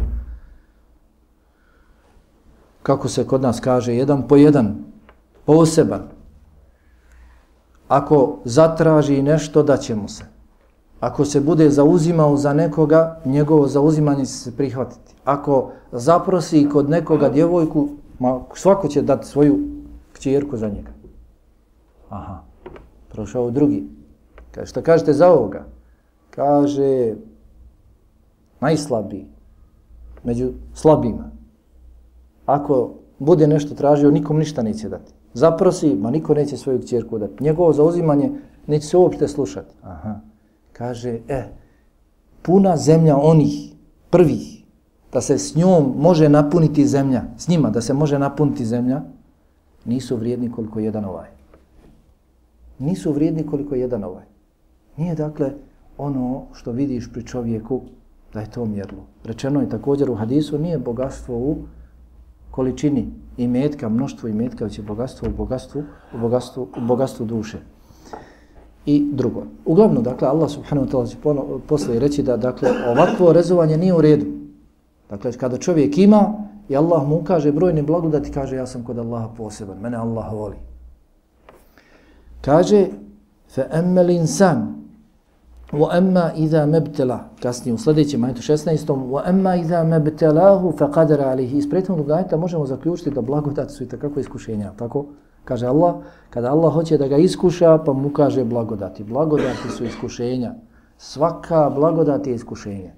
S1: Kako se kod nas kaže, jedan po jedan, poseban. Ako zatraži nešto, da će mu se. Ako se bude zauzimao za nekoga, njegovo zauzimanje će se prihvatiti. Ako zaprosi kod nekoga djevojku, ma, svako će dati svoju kćerku za njega. Aha, prošao drugi. Kaže, šta kažete za ovoga? Kaže, najslabiji, među slabima. Ako bude nešto tražio, nikom ništa neće dati. Zaprosi, ma niko neće svoju kćerku dati. Njegovo zauzimanje neće se uopšte slušati. Aha. Kaže, e, puna zemlja onih prvih, da se s njom može napuniti zemlja, s njima da se može napuniti zemlja, nisu vrijedni koliko jedan ovaj. Nisu vrijedni koliko jedan ovaj. Nije dakle ono što vidiš pri čovjeku da je to mjerlo. Rečeno je također u hadisu, nije bogatstvo u količini imetka, mnoštvo imetka, već je bogatstvo u bogatstvu, u bogatstvu, u bogatstvu duše. I drugo. Uglavnom, dakle, Allah subhanahu wa ta'ala će posle reći da, dakle, ovakvo rezovanje nije u redu. Dakle, kada čovjek ima i Allah mu kaže brojne blagodati, kaže ja sam kod Allaha poseban, mene Allah voli. Kaže, fa emmel insan, wa emma iza mebtela, kasnije u sljedećem ajetu 16. wa emma iza mebtelahu fe qadara alihi. Iz prethodnog ajeta možemo zaključiti da blagodati su i takako iskušenja, tako? Kaže Allah, kada Allah hoće da ga iskuša, pa mu kaže blagodati. Blagodati su iskušenja. Svaka blagodat je iskušenje.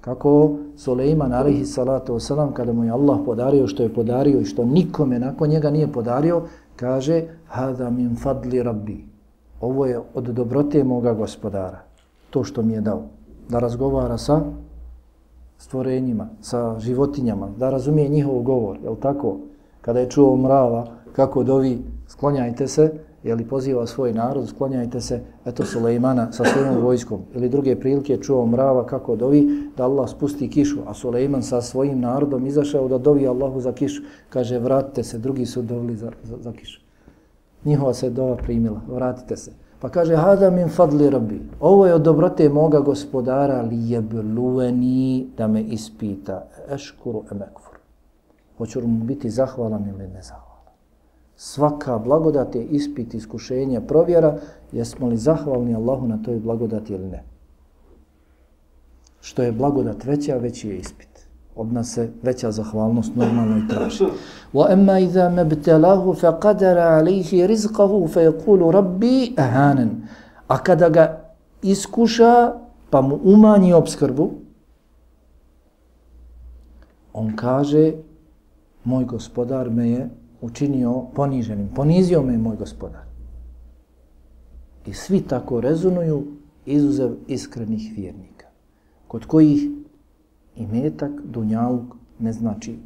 S1: Kako Suleiman alaihi salatu wasalam, kada mu je Allah podario što je podario i što nikome nakon njega nije podario, kaže, hada min fadli rabbi. Ovo je od dobrote moga gospodara. To što mi je dao. Da razgovara sa stvorenjima, sa životinjama, da razumije njihov govor. Je tako? Kada je čuo mrava, kako dovi, sklonjajte se, jeli poziva svoj narod, sklonjajte se, eto Sulejmana sa svojom vojskom. Ili druge prilike čuo mrava kako dovi, da Allah spusti kišu, a Sulejman sa svojim narodom izašao da dovi Allahu za kišu. Kaže, vratite se, drugi su dovili za, za, za kišu. Njihova se dova primila, vratite se. Pa kaže, hada min fadli rabbi. Ovo je od dobrote moga gospodara li jeblueni da me ispita. Eškuru emekfur. Hoću mu biti zahvalan ili nezahvalan svaka blagodat je ispit, iskušenje, provjera, jesmo li zahvalni Allahu na toj blagodati ili ne. Što je blagodat veća, veći je ispit. Od nas se veća zahvalnost normalno i traži. Wa amma idha mebtelahu fa qadara alihi rizqahu fa rabbi ahanan. A kada ga iskuša pa mu umanji obskrbu, on kaže, moj gospodar me je učinio poniženim. Ponizio me moj gospodar. I svi tako rezonuju izuzev iskrenih vjernika. Kod kojih i metak, dunjaluk ne znači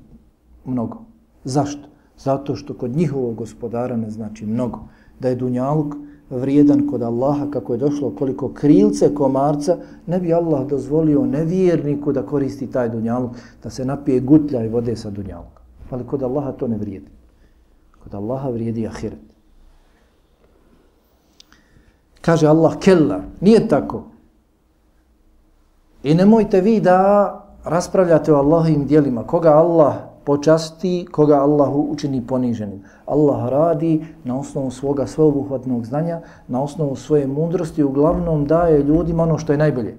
S1: mnogo. Zašto? Zato što kod njihovog gospodara ne znači mnogo. Da je dunjaluk vrijedan kod Allaha kako je došlo koliko krilce komarca, ne bi Allah dozvolio nevjerniku da koristi taj dunjaluk, da se napije gutlja i vode sa dunjaluka. Ali kod Allaha to ne vrijedi. Kod Allaha vrijedi ahiret. Kaže Allah, kella, nije tako. I nemojte vi da raspravljate o Allahovim dijelima. Koga Allah počasti, koga Allah učini poniženim. Allah radi na osnovu svoga sveobuhvatnog znanja, na osnovu svoje mudrosti, uglavnom daje ljudima ono što je najbolje.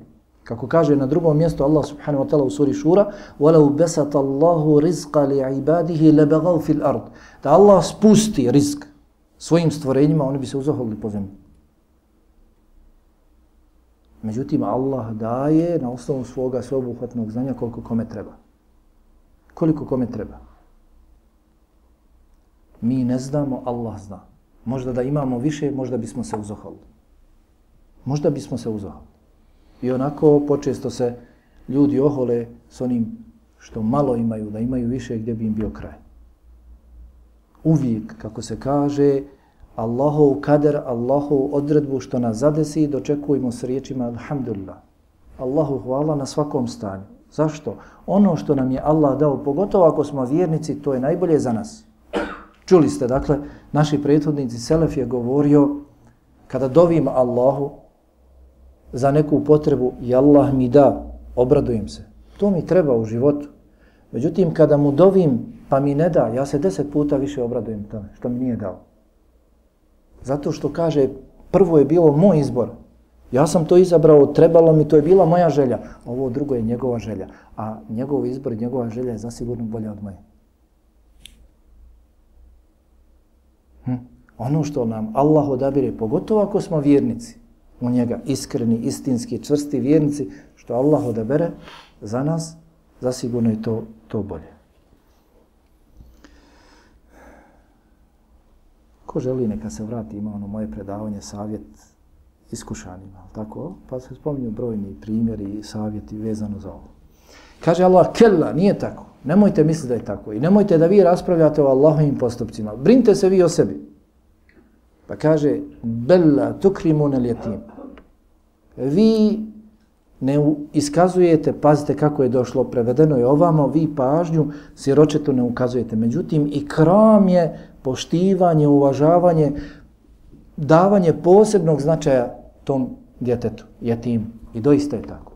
S1: Kako kaže na drugom mjestu Allah subhanahu wa ta'ala u suri Šura وَلَوْ بَسَتَ اللَّهُ رِزْقَ لِعِبَادِهِ لَبَغَوْ فِي الْأَرْضِ Da Allah spusti rizk svojim stvorenjima, oni bi se uzaholili po zemlji. Međutim, Allah daje na osnovu svoga sveobuhvatnog znanja koliko kome treba. Koliko kome treba. Mi ne znamo, Allah zna. Možda da imamo više, možda bismo se uzaholili. Možda bismo se uzaholili. I onako počesto se ljudi ohole s onim što malo imaju, da imaju više gdje bi im bio kraj. Uvijek, kako se kaže, Allahov kader, Allahov odredbu što nas zadesi, dočekujemo s riječima Alhamdulillah. Allahu hvala na svakom stanju. Zašto? Ono što nam je Allah dao, pogotovo ako smo vjernici, to je najbolje za nas. Čuli ste, dakle, naši prethodnici Selef je govorio, kada dovim Allahu za neku potrebu i Allah mi da, obradujem se. To mi treba u životu. Međutim, kada mu dovim pa mi ne da, ja se deset puta više obradujem tome što mi nije dao. Zato što kaže, prvo je bilo moj izbor. Ja sam to izabrao, trebalo mi, to je bila moja želja. Ovo drugo je njegova želja. A njegov izbor njegova želja je zasigurno bolja od moje. Hm? Ono što nam Allah odabire, pogotovo ako smo vjernici u njega, iskreni, istinski, čvrsti vjernici, što Allah odabere za nas, zasigurno je to, to bolje. Ko želi neka se vrati, ima ono moje predavanje, savjet iskušanima, tako? Pa se spominju brojni primjeri i savjeti vezano za ovo. Kaže Allah, kella, nije tako. Nemojte misliti da je tako. I nemojte da vi raspravljate o Allahovim postupcima. Brinite se vi o sebi. Pa kaže, bella tukrimun el jetim. Vi ne iskazujete, pazite kako je došlo, prevedeno je ovamo, vi pažnju siročetu ne ukazujete. Međutim, i kram je poštivanje, uvažavanje, davanje posebnog značaja tom djetetu, jetim. I doista je tako.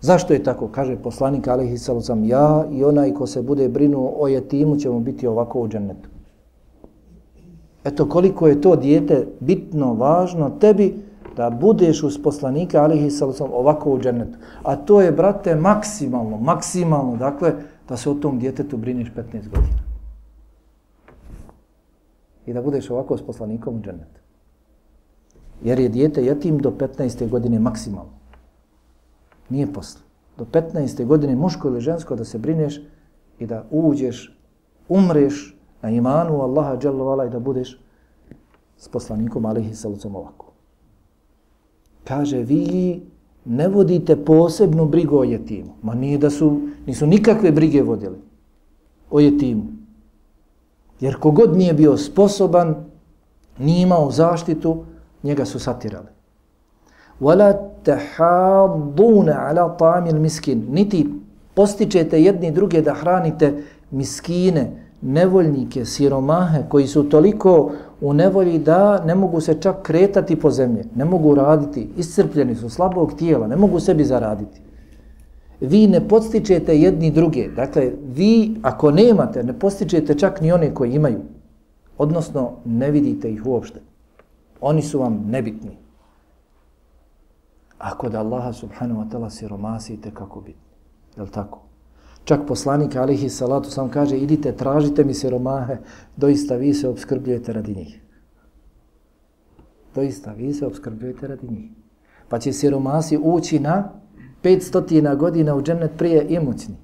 S1: Zašto je tako? Kaže poslanik Alihi Salosam, ja i onaj ko se bude brinuo o jetimu ćemo biti ovako u džennetu. Eto koliko je to dijete bitno, važno tebi da budeš uz poslanika Alihi Salosam ovako u džennetu. A to je, brate, maksimalno, maksimalno, dakle, da se o tom djetetu briniš 15 godina i da budeš ovako s poslanikom u džennetu. Jer je dijete jetim do 15. godine maksimalno. Nije posle. Do 15. godine muško ili žensko da se brineš i da uđeš, umreš na imanu Allaha dželovala i da budeš s poslanikom alihi salucom ovako. Kaže, vi ne vodite posebnu brigu o jetimu. Ma nije da su, nisu nikakve brige vodili o jetimu. Jer kogod nije bio sposoban, nije imao zaštitu, njega su satirali. وَلَا تَحَضُونَ عَلَى طَعَمِ الْمِسْكِينَ Niti postičete jedni druge da hranite miskine, nevoljnike, siromahe, koji su toliko u nevolji da ne mogu se čak kretati po zemlji, ne mogu raditi, iscrpljeni su slabog tijela, ne mogu sebi zaraditi vi ne postičete jedni druge. Dakle, vi ako nemate, ne postičete čak ni one koji imaju. Odnosno, ne vidite ih uopšte. Oni su vam nebitni. Ako da Allaha subhanahu wa ta'ala siromasite, kako bitni, Je tako? Čak poslanik alihi salatu sam kaže, idite, tražite mi siromahe, doista vi se obskrbljujete radi njih. Doista vi se obskrbljujete radi njih. Pa će siromasi ući na 500 godina u džennet prije imućni.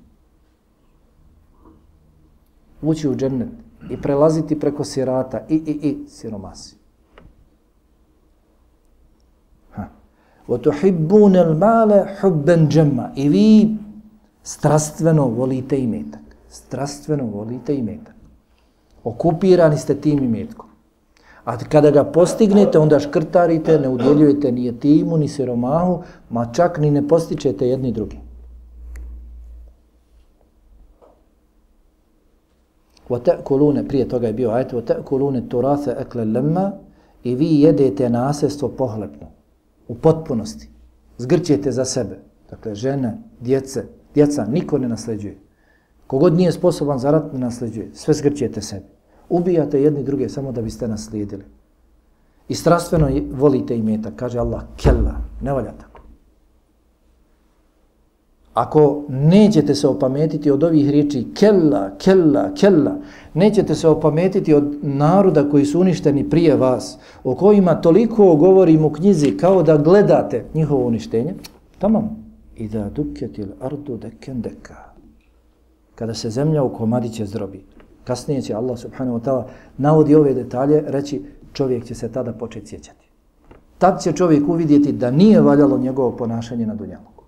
S1: Ući u džennet i prelaziti preko sirata i, i, i siromasi. وَتُحِبُّونَ الْمَالَ حُبًّا جَمَّا I vi strastveno volite imetak. Strastveno volite imetak. Okupirani ste tim imetkom. A kada ga postignete, onda škrtarite, ne udjeljujete ni jetimu, ni siromahu, ma čak ni ne postičete jedni drugi. kulune, prije toga je bio ajet, kulune turase ekle lemma i vi jedete nasestvo pohlepno, u potpunosti. Zgrćete za sebe. Dakle, žene, djece, djeca, niko ne nasleđuje. Kogod nije sposoban za rat, ne nasleđuje. Sve zgrćete sebi ubijate jedni druge samo da biste naslijedili. I strastveno volite imeta, kaže Allah, kella, ne valja tako. Ako nećete se opametiti od ovih riječi kella, kella, kella, nećete se opametiti od naroda koji su uništeni prije vas, o kojima toliko govorim u knjizi kao da gledate njihovo uništenje, tamo i da duketil ardu deken deka. Kada se zemlja u komadiće zdrobi, Kasnije će Allah subhanahu wa ta'ala navodi ove detalje, reći čovjek će se tada početi sjećati. Tad će čovjek uvidjeti da nije valjalo njegovo ponašanje na dunjaluku.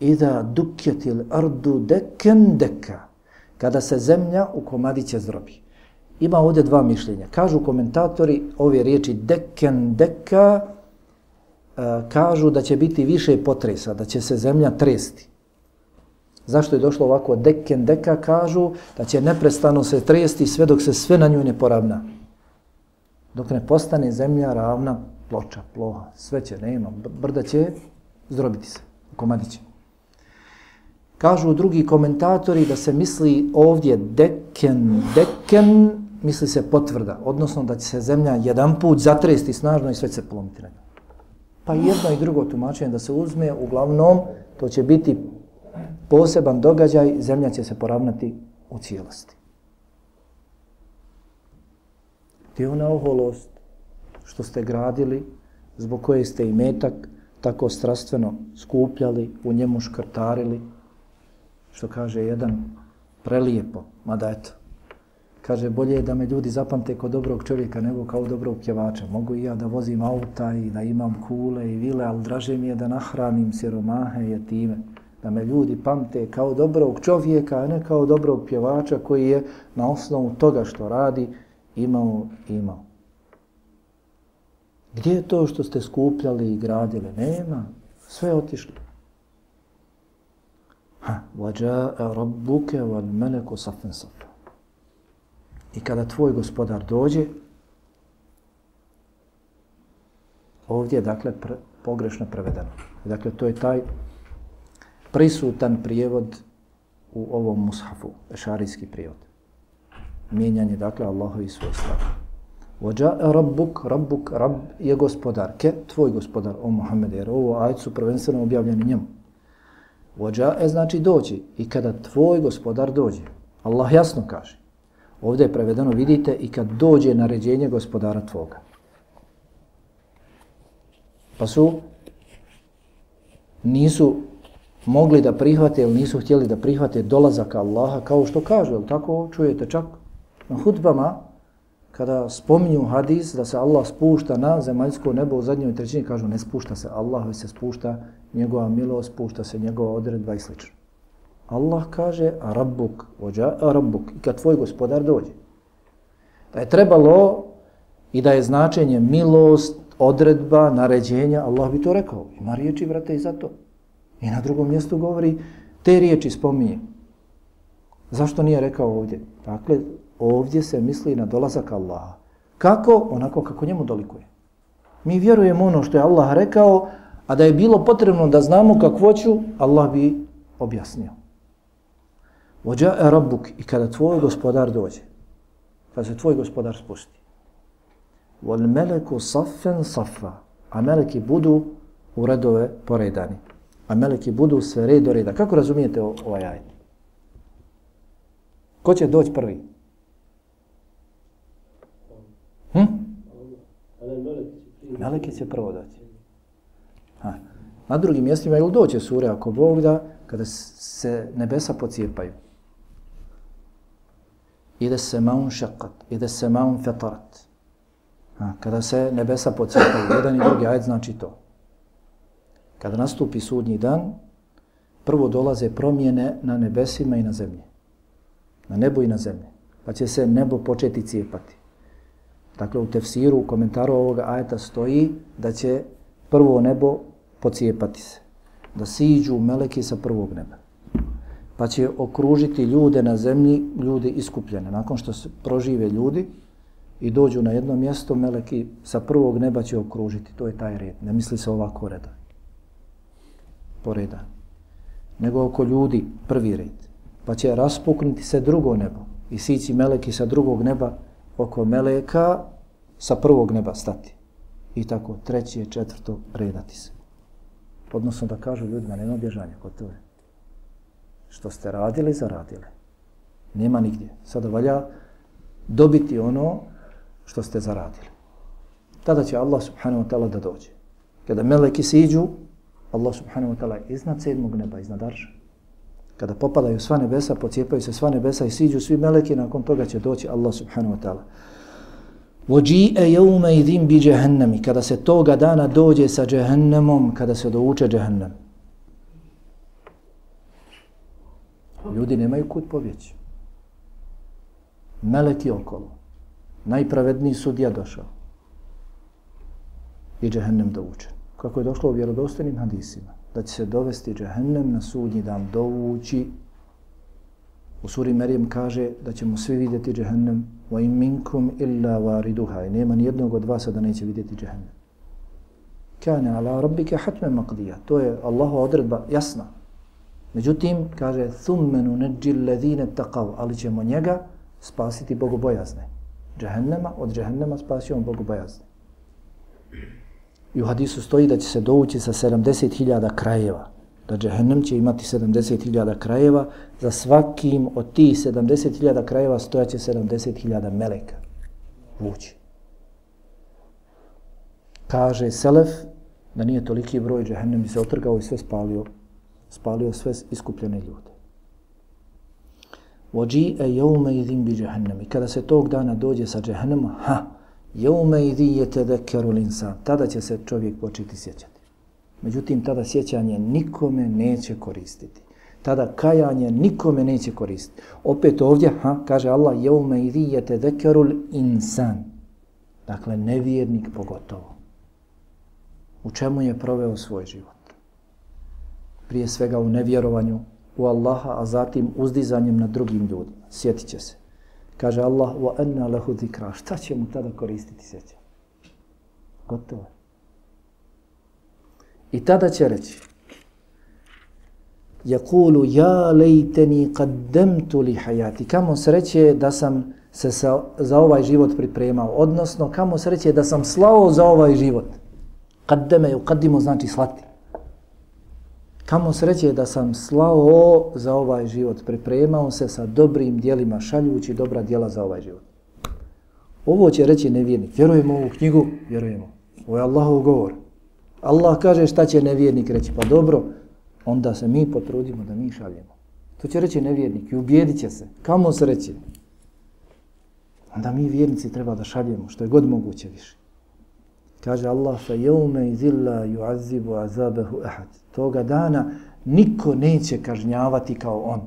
S1: Ida duketil ardu deken deka. Kada se zemlja u komadiće zdrobi. Ima ovdje dva mišljenja. Kažu komentatori ove riječi deken deka, kažu da će biti više potresa, da će se zemlja tresti. Zašto je došlo ovako deken deka? Kažu da će neprestano se tresti sve dok se sve na nju ne poravna. Dok ne postane zemlja ravna, ploča, ploha, sve će, nema, brda će zdrobiti se, komadiće. Kažu drugi komentatori da se misli ovdje deken, deken, misli se potvrda, odnosno da će se zemlja jedan put zatresti snažno i sve će se polomiti na nju. Pa jedno i drugo tumačenje da se uzme, uglavnom to će biti poseban događaj, zemlja će se poravnati u cijelosti. Gdje je ona oholost što ste gradili, zbog koje ste i metak tako strastveno skupljali, u njemu škrtarili, što kaže jedan prelijepo, mada eto, kaže bolje je da me ljudi zapamte kao dobrog čovjeka nego kao dobrog pjevača. Mogu i ja da vozim auta i da imam kule i vile, ali draže mi je da nahranim siromahe i time. Da me ljudi pamte kao dobrog čovjeka, a ne kao dobrog pjevača koji je na osnovu toga što radi imao imao. Gdje je to što ste skupljali i gradili? Nema. Sve je otišlo. وَجَاءَ رَبُّكَ وَالْمَلَكُ صَفٍ صَفٍ I kada tvoj gospodar dođe, ovdje je dakle pr pogrešno prevedeno. Dakle, to je taj prisutan prijevod u ovom mushafu, šarijski prijevod. Mijenjanje, dakle, Allahovi svojstva. Vođa rabbuk, rabbuk, rabb je gospodar. Ke, tvoj gospodar, o Muhammed, jer ovo ajt su prvenstveno objavljeni njemu. Vođa je znači doći. I kada tvoj gospodar dođe, Allah jasno kaže, ovdje je prevedeno, vidite, i kad dođe naređenje gospodara tvoga. Pa su, nisu mogli da prihvate ili nisu htjeli da prihvate dolazak Allaha, kao što kažu, tako čujete čak na hutbama, kada spominju hadis da se Allah spušta na zemaljsko nebo u zadnjoj trećini, kažu ne spušta se Allah, već se spušta njegova milost, spušta se njegova odredba i slično. Allah kaže, rabbuk, vođa rabbuk, i kad tvoj gospodar dođe. Da je trebalo i da je značenje milost, odredba, naređenja, Allah bi to rekao. Ima riječi, vrate, i za to. I na drugom mjestu govori, te riječi spominje. Zašto nije rekao ovdje? Dakle, ovdje se misli na dolazak Allaha. Kako? Onako kako njemu dolikuje. Mi vjerujemo ono što je Allah rekao, a da je bilo potrebno da znamo kakvoću, Allah bi objasnio. Vođa e rabbuk i kada tvoj gospodar dođe, kada se tvoj gospodar spusti, vol meleku saffen saffa, a meleki budu u redove poredani. A meleki budu sve red do reda. Kako razumijete ovaj ajet? Ko će doći prvi? Hm? Meleki će prvo doći. Ha. Na drugim mjestima ili doće sure ako Bog da, kada se nebesa pocijepaju. Ide se maun šakat, ide se maun fetarat. Ha. Kada se nebesa pocrtaju, jedan i drugi ajed znači to. Kada nastupi sudnji dan, prvo dolaze promjene na nebesima i na zemlji. Na nebu i na zemlji. Pa će se nebo početi cijepati. Dakle, u tefsiru, u komentaru ovoga ajeta stoji da će prvo nebo pocijepati se. Da siđu meleki sa prvog neba. Pa će okružiti ljude na zemlji, ljude iskupljene. Nakon što se prožive ljudi i dođu na jedno mjesto, meleki sa prvog neba će okružiti. To je taj red. Ne misli se ovako reda. Poreda. Nego oko ljudi prvi red. Pa će raspuknuti se drugo nebo i sići meleki sa drugog neba oko meleka sa prvog neba stati. I tako treće, četvrto redati se. Odnosno da kažu ljudima, nema bježanja kod toga što ste radili, zaradili. Nema nigdje. Sada valja dobiti ono što ste zaradili. Tada će Allah subhanahu wa ta'ala da dođe. Kada meleki siđu, Allah subhanahu wa ta'ala iznad sedmog neba, iznad arša. Kada popadaju sva nebesa, pocijepaju se sva nebesa i siđu svi meleki, nakon toga će doći Allah subhanahu wa ta'ala. Vođi'e jevme idim bi džehennemi. Kada se toga dana dođe sa džehennemom, kada se dovuče džehennemom. Ljudi nemaju kud pobjeći. Meleki okolo. Najpravedniji sudija došao. I džehennem dovučen. Kako je došlo u vjerodostojnim hadisima. Da će se dovesti džehennem na sudnji dan dovući. U suri Merijem kaže da ćemo svi vidjeti džehennem. Wa in minkum illa wariduha. I nema nijednog od vas da neće vidjeti džehennem. Kane ala rabbike hatme maqdija. To je Allahova odredba jasna. Međutim, kaže, thummenu neđil ledine taqav, ali ćemo njega spasiti bogobojazne. Džehennema, od džehennema spasio on bogobojazne. I u hadisu stoji da će se dovući sa 70.000 krajeva. Da džehennem će imati 70.000 krajeva. Za svakim od tih 70.000 krajeva stojaće 70.000 meleka. Vući. Kaže Selef da nije toliki broj džehennem bi se otrgao i sve spalio spalio sve iskupljene ljude. Vođi e jeume idhin bi džahannam. I kada se tog dana dođe sa džahannama, ha, jevme idhi je tedekeru linsan. Tada će se čovjek početi sjećati. Međutim, tada sjećanje nikome neće koristiti. Tada kajanje nikome neće koristiti. Opet ovdje, ha, kaže Allah, jevme idhi je tedekeru insan. Dakle, nevjernik pogotovo. U čemu je proveo svoj život? Prije svega u nevjerovanju u Allaha, a zatim uzdizanjem na drugim ljudima. Sjetit će se. Kaže Allah, wa anna lahu zikra. Šta će mu tada koristiti sjeća? Gotovo. I tada će reći, Jakulu, ja lejteni qaddamtu li hajati. Kamo sreće da sam se sa, za ovaj život pripremao. Odnosno, kamo sreće da sam slao za ovaj život. Qaddame, uqaddimu znači slati. Kamo sreće da sam slao za ovaj život, pripremao se sa dobrim dijelima, šaljući dobra dijela za ovaj život. Ovo će reći nevjernik. Vjerujemo ovu knjigu? Vjerujemo. Ovo je Allahov govor. Allah kaže šta će nevjernik reći. Pa dobro, onda se mi potrudimo da mi šaljemo. To će reći nevjernik i ubijedit će se. Kamo sreće? Onda mi vjernici treba da šaljemo što je god moguće više. Kaže Allah, fa jevme izilla juazibu azabehu ahad. Toga dana niko neće kažnjavati kao on.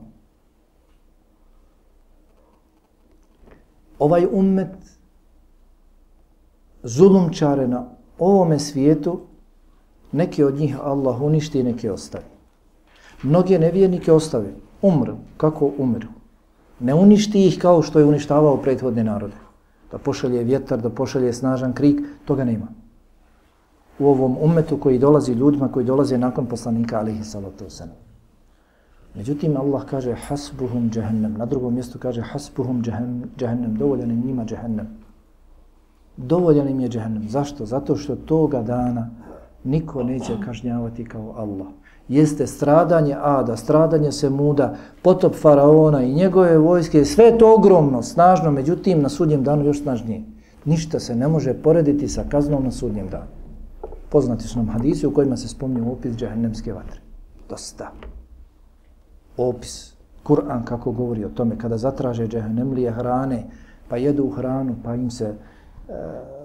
S1: Ovaj ummet zulumčare na ovome svijetu, neki od njih Allah uništi i neke ostavi. Mnoge nevjernike ostavi, umru, kako umru. Ne uništi ih kao što je uništavao prethodne narode. Da pošalje vjetar, da pošalje snažan krik, toga nema u ovom umetu koji dolazi ljudima koji dolaze nakon poslanika alihi salatu wasalam. Međutim, Allah kaže hasbuhum jahannam. Na drugom mjestu kaže hasbuhum jahannam. Dovoljan im njima jahannam. Dovoljan im je jahannam. Zašto? Zato što toga dana niko neće kažnjavati kao Allah. Jeste stradanje Ada, stradanje Semuda, potop Faraona i njegove vojske, sve to ogromno, snažno, međutim na sudnjem danu još snažnije. Ništa se ne može porediti sa kaznom na sudnjem danu poznati su nam hadisi u kojima se spominje opis džahennemske vatre. Dosta. Opis. Kur'an kako govori o tome kada zatraže džahennemlije hrane, pa jedu hranu, pa im se e,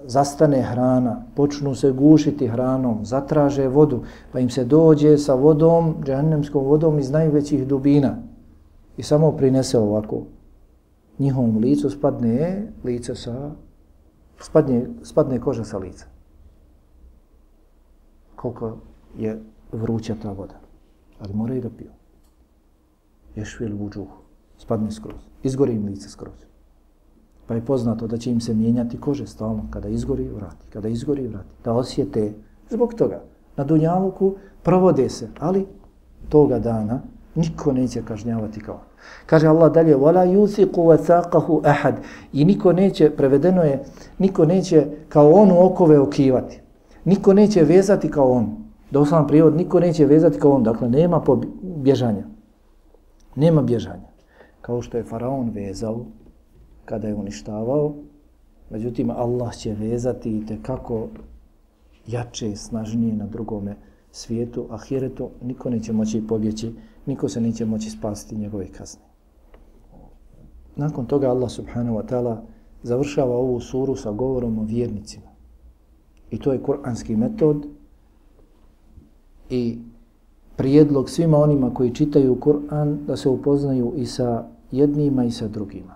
S1: zastane hrana, počnu se gušiti hranom, zatraže vodu, pa im se dođe sa vodom, džahennemskom vodom iz najvećih dubina i samo prinese ovako. Njihovom licu spadne lice sa, spadne, spadne koža sa lica koliko je vruća ta voda. Ali moraju da piju. Ješvil vuđuh. Spadne skroz. Izgori im lice skroz. Pa je poznato da će im se mijenjati kože stalno. Kada izgori, vrati. Kada izgori, vrati. Da osjete. Zbog toga. Na Dunjaluku provode se. Ali toga dana niko neće kažnjavati kao. Kaže Allah dalje, وَلَا يُثِقُ وَثَاقَهُ أَحَدْ I niko neće, prevedeno je, niko neće kao onu okove okivati. Niko neće vezati kao on. Doslovan prijevod, niko neće vezati kao on. Dakle, nema bježanja. Nema bježanja. Kao što je faraon vezao kada je uništavao, međutim, Allah će vezati i te kako jače i snažnije na drugome svijetu, ahiretu, niko neće moći pobjeći, niko se neće moći spasiti njegove kazne. Nakon toga Allah subhanahu wa ta'ala završava ovu suru sa govorom o vjernicima. I to je kuranski metod i prijedlog svima onima koji čitaju Kur'an da se upoznaju i sa jednima i sa drugima.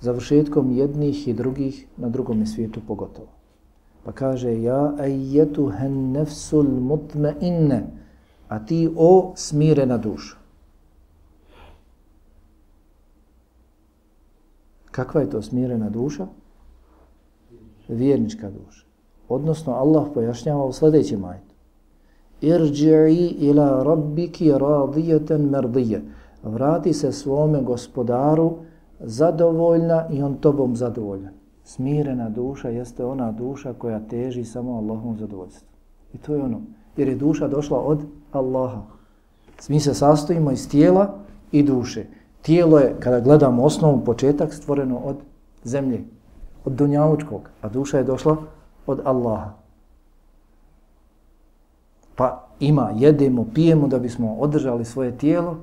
S1: Završetkom jednih i drugih na drugom svijetu pogotovo. Pa kaže, ja ajetu hen nefsul mutme inne, a ti o smirena duša. Kakva je to smirena duša? Vjernička duša. Odnosno, Allah pojašnjava u sljedećem ajetu. Irđi'i ila rabbiki radijeten merdije. Vrati se svome gospodaru zadovoljna i on tobom zadovoljan. Smirena duša jeste ona duša koja teži samo Allahom zadovoljstvu. I to je ono. Jer je duša došla od Allaha. Mi se sastojimo iz tijela i duše. Tijelo je, kada gledamo osnovu početak, stvoreno od zemlje, od dunjavučkog, a duša je došla od Allaha. Pa ima, jedemo, pijemo da bismo održali svoje tijelo,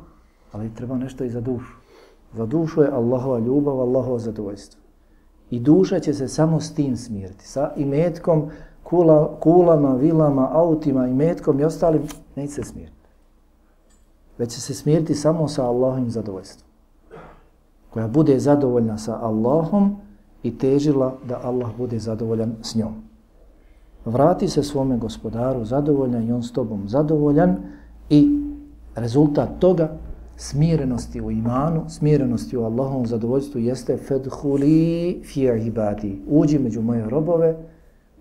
S1: ali treba nešto i za dušu. Za dušu je Allahova ljubav, Allahova zadovoljstvo. I duša će se samo s tim smiriti. Sa imetkom, kula, kulama, vilama, autima, imetkom i ostalim, neće se smiriti. Već će se smiriti samo sa Allahovim zadovoljstvom. Koja bude zadovoljna sa Allahom i težila da Allah bude zadovoljan s njom. Vrati se svome gospodaru zadovoljan i on s tobom zadovoljan i rezultat toga smirenosti u imanu, smirenosti u Allahovom zadovoljstvu jeste fedhuli fi ibadi. Uđi među moje robove,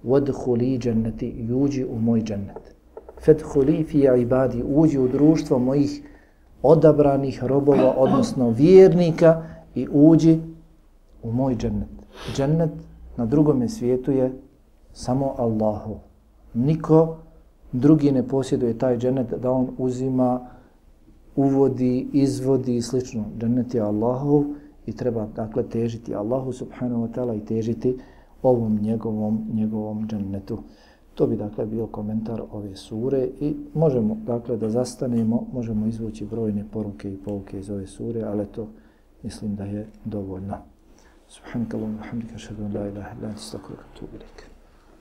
S1: wadhuli dženneti i uđi u moj džennet. Fedhuli fi ibadi. Uđi u društvo mojih odabranih robova, odnosno vjernika i uđi u moj džennet. Džennet na drugom svijetu je samo Allahu. Niko drugi ne posjeduje taj džennet da on uzima uvodi, izvodi i slično. Džennet je Allahov i treba dakle težiti Allahu subhanahu wa ta'ala i težiti ovom njegovom, njegovom džennetu. To bi dakle bio komentar ove sure i možemo dakle da zastanemo, možemo izvući brojne poruke i pouke iz ove sure, ali to mislim da je dovoljno. Subhanakallahu wa bihamdika ashhadu an la ilaha illa anta astaghfiruka wa atubu ilaik.